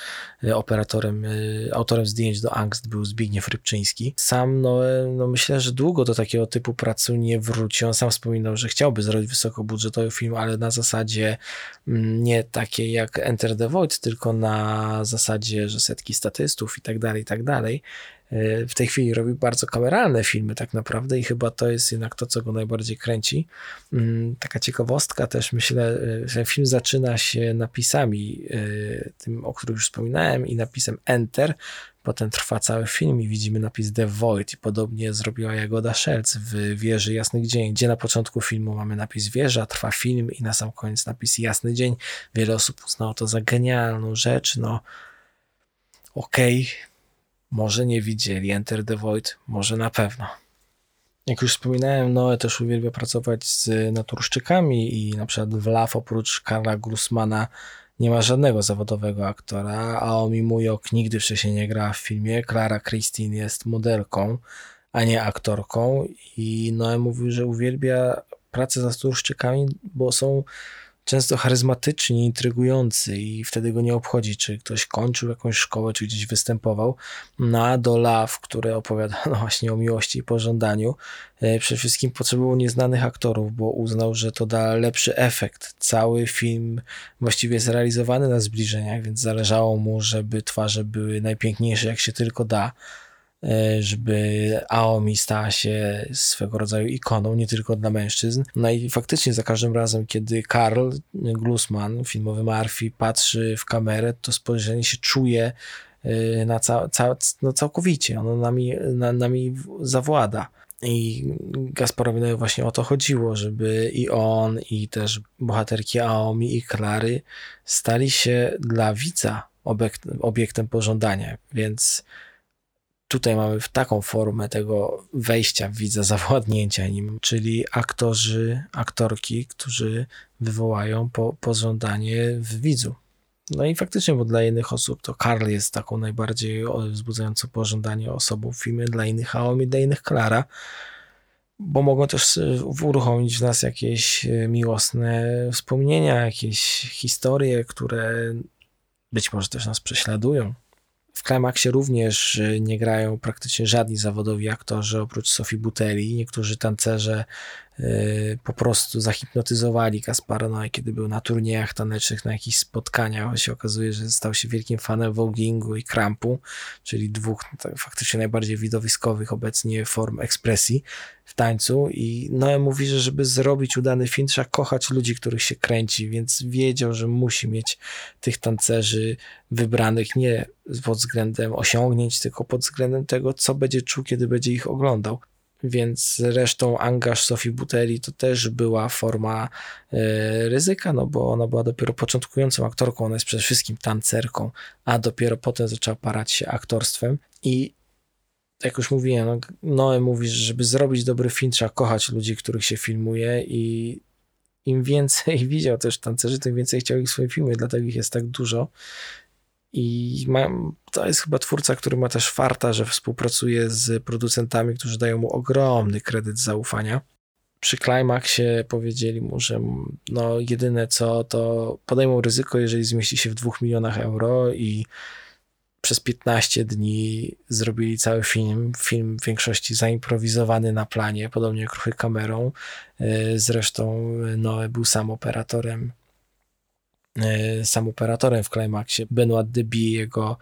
A: e, operatorem, e, autorem zdjęć do Angst był Zbigniew Rybczyński. Sam Noe, no myślę, że długo do takiego typu pracy nie wróci. On sam wspominał, że chciałby zrobić wysokobudżetowy film, ale na zasadzie mm, nie takiej jak Enter the Void, tylko na zasadzie, że setki statystów i tak dalej, i tak dalej. E, w tej chwili robi bardzo kameralne filmy tak naprawdę i chyba to jest jednak to, co go najbardziej kręci. Mm, taka ciekawostka też, myślę, e, że film zaczyna się napisami, tym, o których już wspominałem i napisem Enter, Potem trwa cały film i widzimy napis The Void i podobnie zrobiła Jagoda Szelc w Wieży Jasnych Dzień, gdzie na początku filmu mamy napis Wieża, trwa film i na sam koniec napis Jasny Dzień. Wiele osób uznało to za genialną rzecz, no okej, okay. Może nie widzieli Enter the Void, może na pewno. Jak już wspominałem, Noe też uwielbia pracować z naturszczykami i na przykład w LAF oprócz Karla Grusmana nie ma żadnego zawodowego aktora, a Omi Mujok nigdy wcześniej nie grała w filmie. Clara Christine jest modelką, a nie aktorką i Noe mówił, że uwielbia pracę z aktorszczykami, bo są często charyzmatyczni, intrygujący i wtedy go nie obchodzi, czy ktoś kończył jakąś szkołę, czy gdzieś występował. Na do Love, które opowiada no właśnie o miłości i pożądaniu, e, przede wszystkim potrzebował nieznanych aktorów, bo uznał, że to da lepszy efekt. Cały film właściwie jest realizowany na zbliżeniach, więc zależało mu, żeby twarze były najpiękniejsze jak się tylko da żeby Aomi stała się swego rodzaju ikoną, nie tylko dla mężczyzn. No i faktycznie za każdym razem, kiedy Karl Glusman, filmowy Murphy, patrzy w kamerę, to spojrzenie się czuje e, na ca, ca, no całkowicie, ono nami, na, nami zawłada. I Gasparowi właśnie o to chodziło, żeby i on, i też bohaterki Aomi i Klary stali się dla widza obiektem pożądania, więc Tutaj mamy taką formę tego wejścia widza, zawładnięcia nim, czyli aktorzy, aktorki, którzy wywołają po, pożądanie w widzu. No i faktycznie, bo dla innych osób to Karl jest taką najbardziej wzbudzającą pożądanie osobą w filmie, dla innych Aomi, dla innych Klara, bo mogą też e, uruchomić w nas jakieś e, miłosne wspomnienia, jakieś historie, które być może też nas prześladują. W Climaxie również y, nie grają praktycznie żadni zawodowi aktorzy oprócz Sofii Buteli. Niektórzy tancerze po prostu zahipnotyzowali Kaspara Noe, kiedy był na turniejach tanecznych, na jakichś spotkaniach. się okazuje, że stał się wielkim fanem voguingu i krampu, czyli dwóch tak, faktycznie najbardziej widowiskowych obecnie form ekspresji w tańcu i Noe mówi, że żeby zrobić udany film trzeba kochać ludzi, których się kręci, więc wiedział, że musi mieć tych tancerzy wybranych nie pod względem osiągnięć, tylko pod względem tego, co będzie czuł, kiedy będzie ich oglądał więc zresztą angaż Sofii Buteli to też była forma e, ryzyka, no bo ona była dopiero początkującą aktorką, ona jest przede wszystkim tancerką, a dopiero potem zaczęła parać się aktorstwem. I jak już mówiłem, no, Noe mówi, że żeby zrobić dobry film trzeba kochać ludzi, których się filmuje i im więcej widział też tancerzy, tym więcej chciał ich w swoim filmie, dlatego ich jest tak dużo i to jest chyba twórca, który ma też farta, że współpracuje z producentami, którzy dają mu ogromny kredyt zaufania. Przy Climaxie powiedzieli mu, że no jedyne co, to podejmą ryzyko, jeżeli zmieści się w dwóch milionach euro i przez 15 dni zrobili cały film. Film w większości zaimprowizowany na planie, podobnie jak ruchy kamerą. E, zresztą Noe był sam operatorem E, sam operatorem w Climaxie. Benoit Deby, jego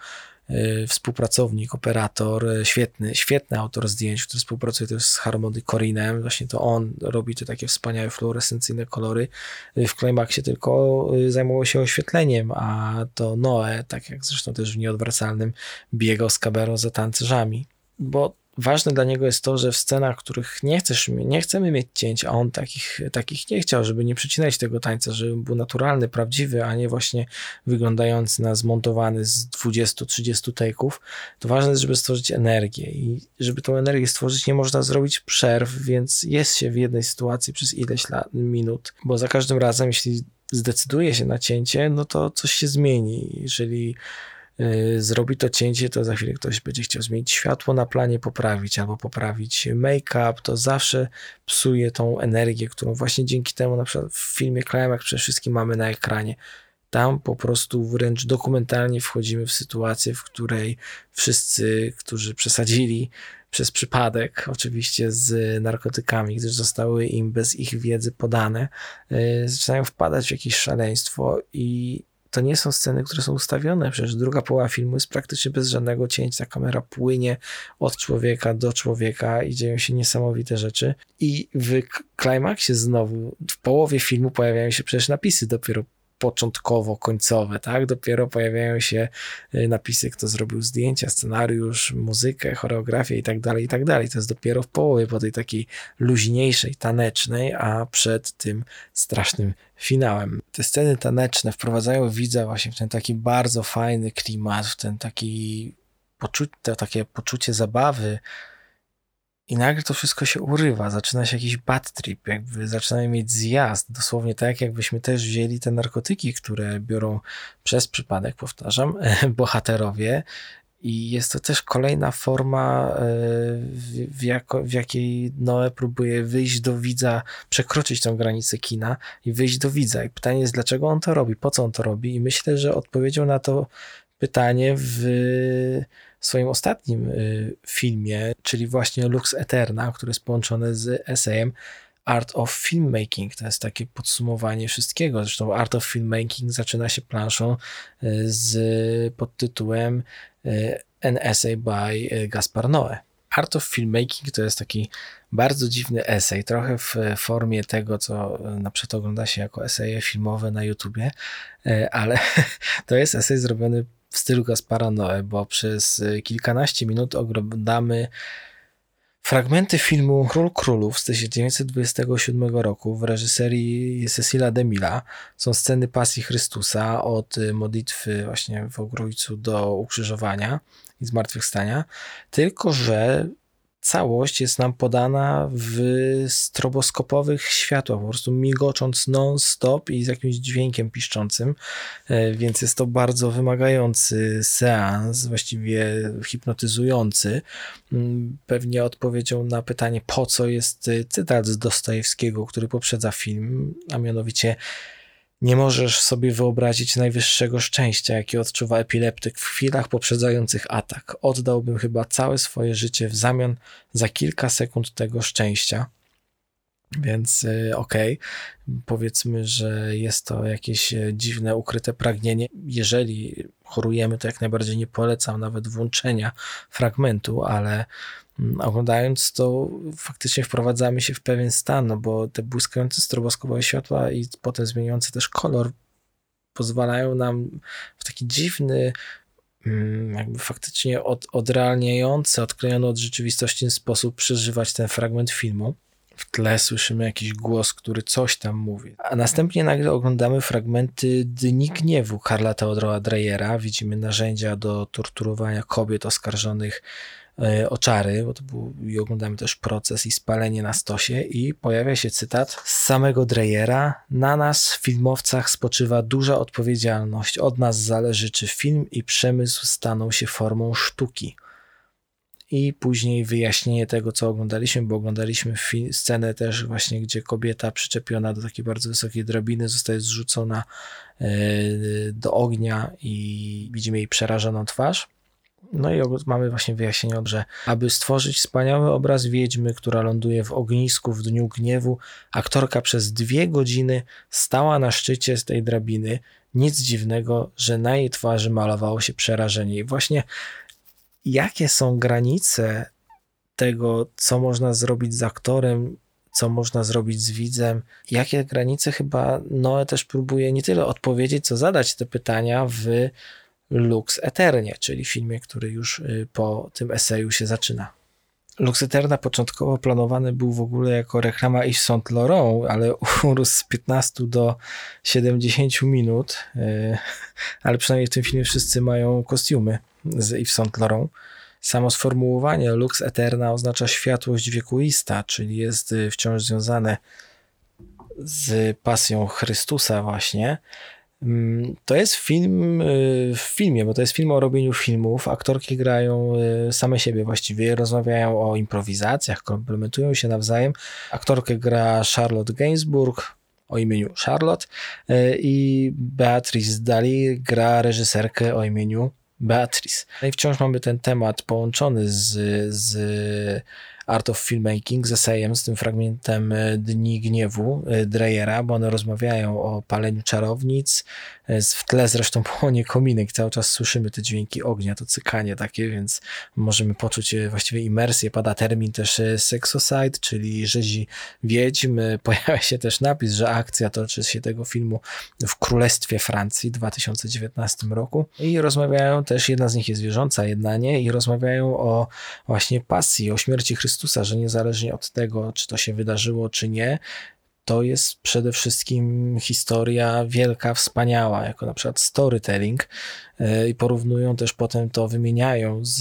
A: e, współpracownik, operator, e, świetny, świetny autor zdjęć, który współpracuje też z Harmony Corinem. Właśnie to on robi te takie wspaniałe fluorescencyjne kolory. W Climaxie tylko zajmował się oświetleniem, a to Noe, tak jak zresztą też w Nieodwracalnym, biegał z kamerą za tancerzami. Bo ważne dla niego jest to, że w scenach, w których nie, chcesz, nie chcemy mieć cięć, a on takich, takich nie chciał, żeby nie przycinać tego tańca, żeby był naturalny, prawdziwy, a nie właśnie wyglądający na zmontowany z 20-30 take'ów, to ważne jest, żeby stworzyć energię i żeby tą energię stworzyć nie można zrobić przerw, więc jest się w jednej sytuacji przez ileś lat, minut, bo za każdym razem, jeśli zdecyduje się na cięcie, no to coś się zmieni. Jeżeli zrobi to cięcie, to za chwilę ktoś będzie chciał zmienić światło na planie, poprawić albo poprawić make-up, to zawsze psuje tą energię, którą właśnie dzięki temu na przykład w filmie Climax przede wszystkim mamy na ekranie. Tam po prostu wręcz dokumentalnie wchodzimy w sytuację, w której wszyscy, którzy przesadzili przez przypadek, oczywiście z narkotykami, gdyż zostały im bez ich wiedzy podane, y, zaczynają wpadać w jakieś szaleństwo i to nie są sceny, które są ustawione. Przecież druga połowa filmu jest praktycznie bez żadnego cięcia. Kamera płynie od człowieka do człowieka i dzieją się niesamowite rzeczy. I w klimaksie znowu, w połowie filmu pojawiają się przecież napisy dopiero początkowo-końcowe, tak? Dopiero pojawiają się y, napisy, kto zrobił zdjęcia, scenariusz, muzykę, choreografię i tak dalej, i tak dalej. To jest dopiero w połowie, po tej takiej luźniejszej, tanecznej, a przed tym strasznym finałem. Te sceny taneczne wprowadzają widza właśnie w ten taki bardzo fajny klimat, w ten taki poczucie, takie poczucie zabawy, i nagle to wszystko się urywa, zaczyna się jakiś bad trip, jakby zaczynamy mieć zjazd, dosłownie tak jakbyśmy też wzięli te narkotyki, które biorą przez przypadek, powtarzam, bohaterowie i jest to też kolejna forma, e, w, jako, w, jakiej Noe próbuje wyjść do widza, przekroczyć tą granicę kina i wyjść do widza. I pytanie jest, dlaczego on to robi, po co on to robi? I myślę, że odpowiedzią na to pytanie w swoim ostatnim y, filmie, czyli właśnie Lux Eterna, który jest połączony z esejem Art of Filmmaking. To jest takie podsumowanie wszystkiego. Zresztą Art of Filmmaking zaczyna się planszą y, z pod tytułem y, An Essay by Gaspar Noé. Art of Filmmaking to jest taki bardzo dziwny esej, trochę w formie tego, co na przykład ogląda się jako eseje filmowe na YouTubie, ale to jest esej zrobiony w stylu Gaspara Noe, bo przez y, kilkanaście minut oglądamy fragmenty filmu Król Królów z 1927 roku w reżyserii Cecilia Demila. Są sceny pasji Chrystusa od y, modlitwy właśnie w Ogrójcu do ukrzyżowania i zmartwychwstania, tylko że całość jest nam podana w stroboskopowych światłach, po prostu migocząc non-stop i z jakimś dźwiękiem piszczącym, e, więc jest to bardzo wymagający seans, właściwie hipnotyzujący. Mm, pewnie odpowiedzią na pytanie, po co jest cytat z Dostojewskiego, który poprzedza film, a mianowicie nie możesz sobie wyobrazić najwyższego szczęścia, jakie odczuwa epileptyk w chwilach poprzedzających atak. Oddałbym chyba całe swoje życie w zamian za kilka sekund tego szczęścia. Więc y, okej, okay. powiedzmy, że jest to jakieś e, dziwne, ukryte pragnienie. Jeżeli chorujemy, to jak najbardziej nie polecam nawet włączenia fragmentu, ale oglądając to faktycznie wprowadzamy się w pewien stan, no bo te błyskające stroboskopowe światła i potem zmieniające też kolor pozwalają nam w taki dziwny, mm, jakby faktycznie od, odrealniający, odklejony od rzeczywistości sposób przeżywać ten fragment filmu. W tle słyszymy jakiś głos, który coś tam mówi. A następnie nagle oglądamy fragmenty Dni Gniewu Karla Teodora Dreyera. Widzimy narzędzia do torturowania kobiet oskarżonych oczary, bo to był, i oglądamy też proces i spalenie na stosie i pojawia się cytat z samego Dreyera. Na nas, filmowcach, spoczywa duża odpowiedzialność. Od nas zależy, czy film i przemysł staną się formą sztuki. I później wyjaśnienie tego, co oglądaliśmy, bo oglądaliśmy scenę też właśnie, gdzie kobieta przyczepiona do takiej bardzo wysokiej drabiny zostaje zrzucona e, do ognia i widzimy jej przerażoną twarz. No i mamy właśnie wyjaśnienie, że aby stworzyć wspaniały obraz wiedźmy, która ląduje w ognisku w dniu gniewu, aktorka przez dwie godziny stała na szczycie z tej drabiny. Nic dziwnego, że na jej twarzy malowało się przerażenie. I właśnie jakie są granice tego, co można zrobić z aktorem, co można zrobić z widzem, jakie granice chyba Noe też próbuje nie tyle odpowiedzieć, co zadać te pytania w Lux Eternie, czyli filmie, który już y, po tym eseju się zaczyna. Lux Eterna początkowo planowany był w ogóle jako reklama Yves Saint Laurent, ale urósł z 15 do 70 minut, y, ale przynajmniej w tym filmie wszyscy mają kostiumy z Yves Saint Laurent. Samo sformułowanie Lux Eterna oznacza światłość wiekuista, czyli jest y, wciąż związane z pasją Chrystusa właśnie, to jest film y, w filmie, bo to jest film o robieniu filmów. Aktorki grają y, same siebie właściwie, rozmawiają o improwizacjach, komplementują się nawzajem. Aktorkę gra Charlotte Gainsbourg o imieniu Charlotte y, i Beatrice Dali gra reżyserkę o imieniu Beatrice. No i wciąż mamy ten temat połączony z, z Art of Filmmaking z esejem, z tym fragmentem Dni Gniewu Dreyera, bo one rozmawiają o paleniu czarownic, w tle zresztą płonie kominek, cały czas słyszymy te dźwięki ognia, to cykanie takie, więc możemy poczuć właściwie imersję. Pada termin też sexocide, czyli rzezi wiedźm. Pojawia się też napis, że akcja toczy się tego filmu w Królestwie Francji w 2019 roku i rozmawiają też, jedna z nich jest wierząca, jedna nie i rozmawiają o właśnie pasji, o śmierci Chrystusa, że niezależnie od tego, czy to się wydarzyło, czy nie, to jest przede wszystkim historia wielka, wspaniała, jako na przykład storytelling e, i porównują też potem to, wymieniają z,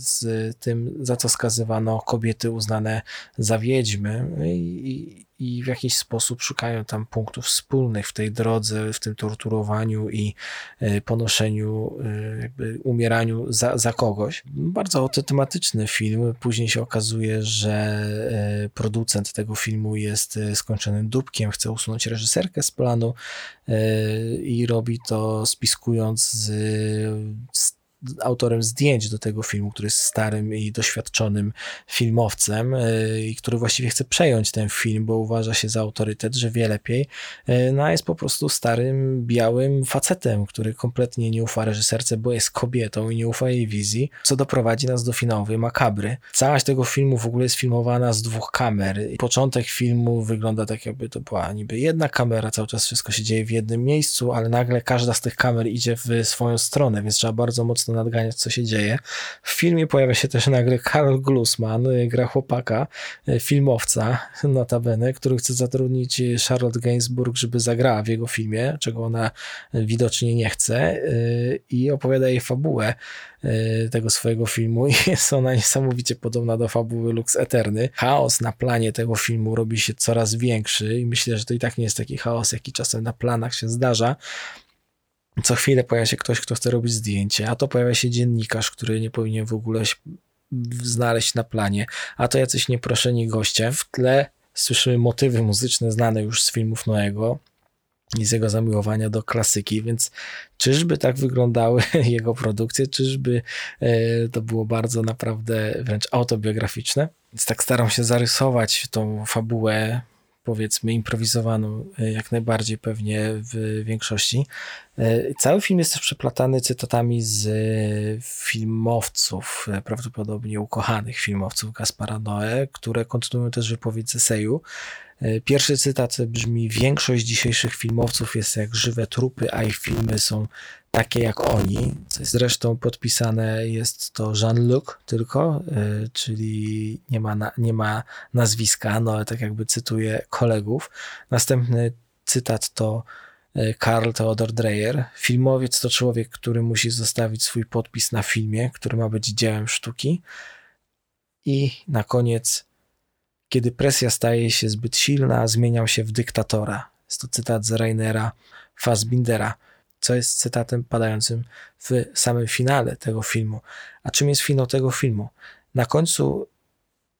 A: z tym, za co skazywano kobiety uznane za wiedźmy i, i w jakiś sposób szukają tam punktów wspólnych w tej drodze, w tym torturowaniu i e, ponoszeniu, e, jakby umieraniu za, za kogoś. Bardzo tematyczny film. Później się okazuje, że e, producent tego filmu jest skończonym dupkiem, chce usunąć reżyserkę z planu i robi to spiskując z, z autorem zdjęć do tego filmu, który jest starym i doświadczonym filmowcem e, i który właściwie chce przejąć ten film, bo uważa się za autorytet, że wie lepiej, e, no a jest po prostu starym, białym facetem, który kompletnie nie ufa reżyserce, bo jest kobietą i nie ufa jej wizji, co doprowadzi nas do finałowej makabry. Całość tego filmu w ogóle jest filmowana z dwóch kamer. Początek filmu wygląda tak, jakby to była niby jedna kamera, cały czas wszystko się dzieje w jednym miejscu, ale nagle każda z tych kamer idzie w swoją stronę, więc trzeba bardzo mocno nadganiać, co się dzieje. W filmie pojawia się też nagle Karl Glusman, y, gra chłopaka, y, filmowca, notabene, który chce zatrudnić y, Charlotte Gainsbourg, żeby zagrała w jego filmie, czego ona widocznie nie chce i opowiada jej fabułę tego swojego filmu i jest ona niesamowicie podobna do fabuły Lux Eterny. Chaos na planie tego filmu robi się coraz większy i myślę, że to i tak nie jest taki chaos, jaki czasem na planach się zdarza, co chwilę pojawia się ktoś, kto chce robić zdjęcie, a to pojawia się dziennikarz, który nie powinien w ogóle się znaleźć na planie, a to jacyś nieproszeni goście. W tle słyszymy motywy muzyczne znane już z filmów Noego i z jego zamiłowania do klasyki, więc czyżby tak wyglądały jego produkcje, czyżby e, to było bardzo naprawdę wręcz autobiograficzne. Więc tak staram się zarysować tą fabułę powiedzmy improwizowaną e, jak najbardziej pewnie w większości. E, cały film jest też przeplatany cytatami z filmowców, e, prawdopodobnie ukochanych filmowców Gaspara Noe, które kontynuują też wypowiedź z eseju. Pierwszy cytat brzmi: Większość dzisiejszych filmowców jest jak żywe trupy, a ich filmy są takie jak oni. Zresztą podpisane jest to Jean-Luc tylko, y, czyli nie ma, na, nie ma nazwiska, no ale tak jakby cytuję kolegów. Następny cytat to y, Karl Theodor Dreyer. Filmowiec to człowiek, który musi zostawić swój podpis na filmie, który ma być dziełem sztuki. I na koniec, kiedy presja staje się zbyt silna, zmieniał się w dyktatora. Jest to cytat z Rainera Fassbindera co jest cytatem padającym w samym finale tego filmu. A czym jest finał tego filmu? Na końcu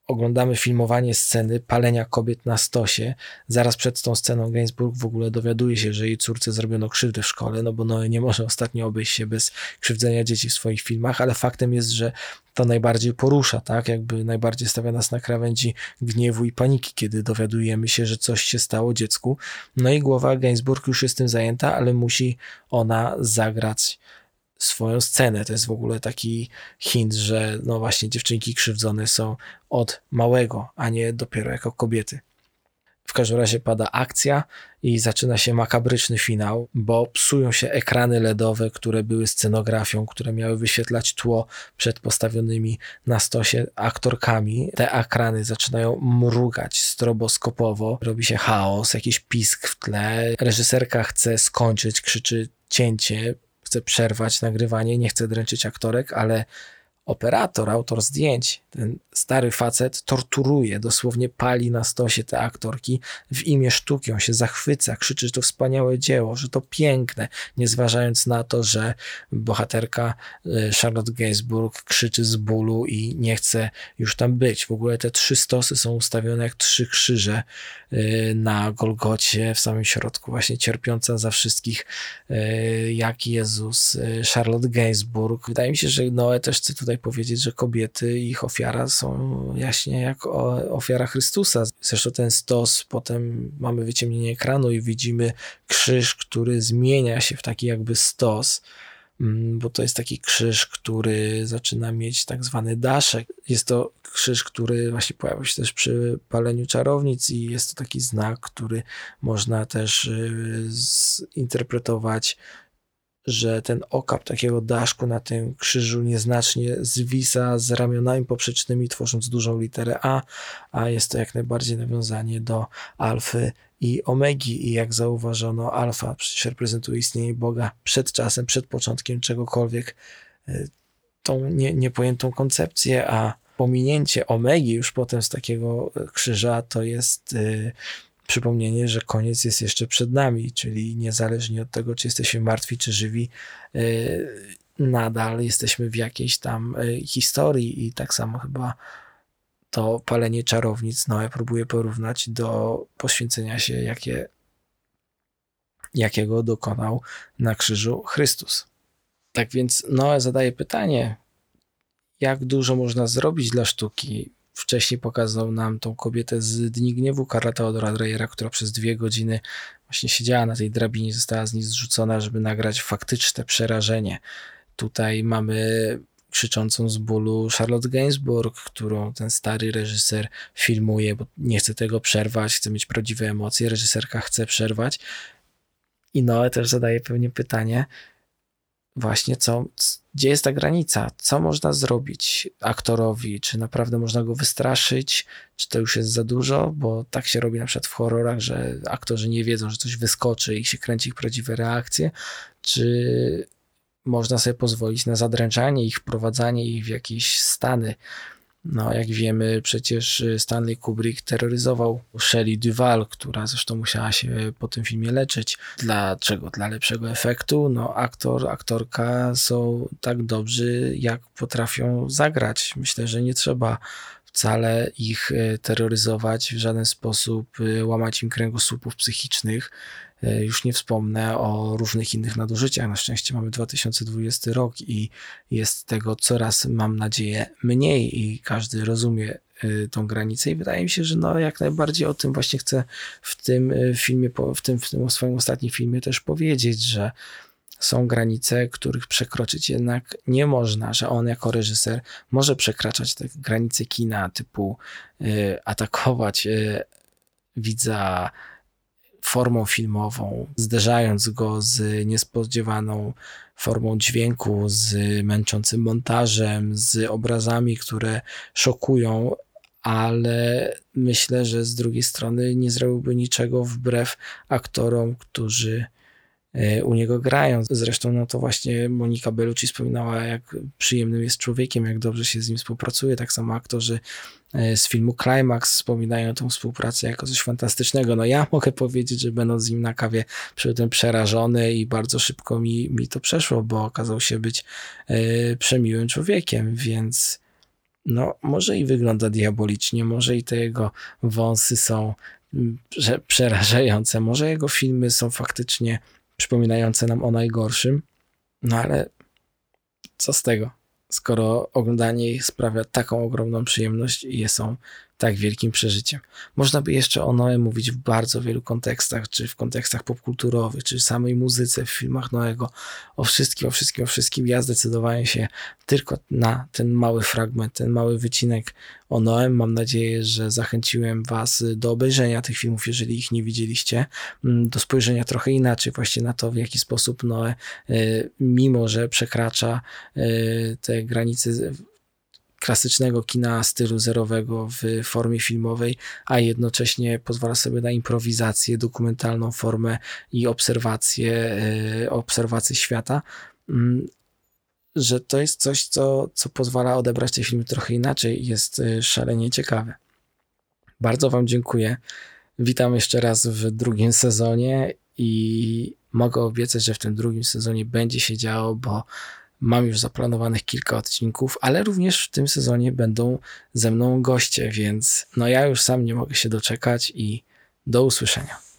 A: oglądamy filmowanie sceny palenia kobiet na stosie. Zaraz przed tą sceną Gainsbourg w ogóle dowiaduje się, że jej córce zrobiono krzywdę w szkole, no bo no, nie może ostatnio obejść się bez krzywdzenia dzieci w swoich filmach, ale faktem jest, że to najbardziej porusza, tak? Jakby najbardziej stawia nas na krawędzi gniewu i paniki, kiedy dowiadujemy się, że coś się stało dziecku. No i głowa Gainsbourg już jest tym zajęta, ale musi ona zagrać swoją scenę. To jest w ogóle taki hint, że no właśnie dziewczynki krzywdzone są od małego, a nie dopiero jako kobiety. W każdym razie pada akcja i zaczyna się makabryczny finał, bo psują się ekrany LEDowe, które były scenografią, które miały wyświetlać tło przed postawionymi na stosie aktorkami. Te ekrany zaczynają mrugać stroboskopowo, robi się chaos, jakiś pisk w tle. Reżyserka chce skończyć, krzyczy cięcie, chce przerwać nagrywanie, nie chce dręczyć aktorek, ale operator, autor zdjęć, ten stary facet torturuje, dosłownie pali na stosie te aktorki w imię sztuki. On się zachwyca, krzyczy, że to wspaniałe dzieło, że to piękne, nie zważając na to, że bohaterka y, Charlotte Gainsbourg krzyczy z bólu i nie chce już tam być. W ogóle te trzy stosy są ustawione jak trzy krzyże y, na Golgocie w samym środku, właśnie cierpiąca za wszystkich y, jak Jezus, Charlotte Gainsbourg. Wydaje mi się, że Noe też tutaj tutaj powiedzieć, że kobiety i ich ofiara są jaśnie jak ofiara Chrystusa. Zresztą ten stos, potem mamy wyciemnienie ekranu i widzimy krzyż, który zmienia się w taki jakby stos mm, bo to jest taki krzyż, który zaczyna mieć tak zwany daszek. Jest to krzyż, który właśnie pojawił się też przy paleniu czarownic i jest to taki znak, który można też y, zinterpretować że ten okap takiego daszku na tym krzyżu nieznacznie zwisa z ramionami poprzecznymi, tworząc dużą literę A, a jest to jak najbardziej nawiązanie do alfy i omegi. I jak zauważono, alfa przecież reprezentuje istnienie Boga przed czasem, przed początkiem czegokolwiek. Y, tą nie, niepojętą koncepcję, a pominięcie omegi już potem z takiego krzyża to jest y, przypomnienie, że koniec jest jeszcze przed nami, czyli niezależnie od tego, czy jesteśmy martwi, czy żywi, y, nadal jesteśmy w jakiejś tam y, historii i tak samo chyba to palenie czarownic, no ja próbuję porównać do poświęcenia się, jakie, jakiego dokonał na krzyżu Chrystus. Tak więc Noe zadaje pytanie, jak dużo można zrobić dla sztuki, wcześniej pokazał nam tą kobietę z Dni Gniewu Karla Teodora Dreyera, która przez dwie godziny właśnie siedziała na tej drabinie, została z niej zrzucona, żeby nagrać faktyczne przerażenie. Tutaj mamy krzyczącą z bólu Charlotte Gainsbourg, którą ten stary reżyser filmuje, bo nie chce tego przerwać, chce mieć prawdziwe emocje, reżyserka chce przerwać. I Noe też zadaje pewnie pytanie, właśnie co, gdzie jest ta granica, co można zrobić aktorowi, czy naprawdę można go wystraszyć, czy to już jest za dużo, bo tak się robi na przykład w horrorach, że aktorzy nie wiedzą, że coś wyskoczy i się kręci ich prawdziwe reakcje, czy można sobie pozwolić na zadręczanie ich, wprowadzanie ich w jakieś stany, no, jak wiemy, przecież y, Stanley Kubrick terroryzował Shelley Duval, która zresztą musiała się po tym filmie leczyć. Dlaczego? Dla lepszego efektu. No, aktor, aktorka są tak dobrzy, jak potrafią zagrać. Myślę, że nie trzeba wcale ich y, terroryzować, w żaden sposób y, łamać im kręgosłupów psychicznych. E, już nie wspomnę o różnych innych nadużyciach. Na szczęście mamy 2020 rok i jest tego coraz, mam nadzieję, mniej i każdy rozumie e, tą granicę i wydaje mi się, że no jak najbardziej o tym właśnie chcę w tym e, filmie, w tym, w tym swoim ostatnim filmie też powiedzieć, że są granice, których przekroczyć jednak nie można, że on jako reżyser może przekraczać te granice kina typu atakować widza formą filmową, zderzając go z niespodziewaną formą dźwięku, z męczącym montażem, z obrazami, które szokują, ale myślę, że z drugiej strony nie zrobiłby niczego wbrew aktorom, którzy u niego grają. Zresztą no to właśnie Monika Bellucci wspominała, jak przyjemnym jest człowiekiem, jak dobrze się z nim współpracuje. Tak samo aktorzy e, z filmu Climax wspominają tą współpracę jako coś fantastycznego. No ja mogę powiedzieć, że będąc z nim na kawie przybyłem przerażony i bardzo szybko mi, mi to przeszło, bo okazał się być e, przemiłym człowiekiem, więc no może i wygląda diabolicznie, może i te jego wąsy są przerażające, może jego filmy są faktycznie przypominające nam o najgorszym. No ale co z tego, skoro oglądanie ich sprawia taką ogromną przyjemność i są tak wielkim przeżyciem. Można by jeszcze o Noe mówić w bardzo wielu kontekstach, czy w kontekstach popkulturowych, czy samej muzyce, w filmach Noego, o wszystkim, o wszystkim, o wszystkim. Ja zdecydowałem się tylko na ten mały fragment, ten mały wycinek o Noem. Mam nadzieję, że zachęciłem Was do obejrzenia tych filmów, jeżeli ich nie widzieliście, mm, do spojrzenia trochę inaczej właśnie na to, w jaki sposób Noe, e, mimo że przekracza e, te granice klasycznego kina stylu zerowego w formie filmowej, a jednocześnie pozwala sobie na improwizację, dokumentalną formę i obserwację, e, obserwację świata mm, że to jest coś, co, co pozwala odebrać te filmy trochę inaczej jest e, szalenie ciekawe. Bardzo Wam dziękuję. Witam jeszcze raz w drugim sezonie i mogę obiecać, że w tym drugim sezonie będzie się działo, bo Mam już zaplanowanych kilka odcinków, ale również w tym sezonie będą ze mną goście, więc no ja już sam nie mogę się doczekać i do usłyszenia.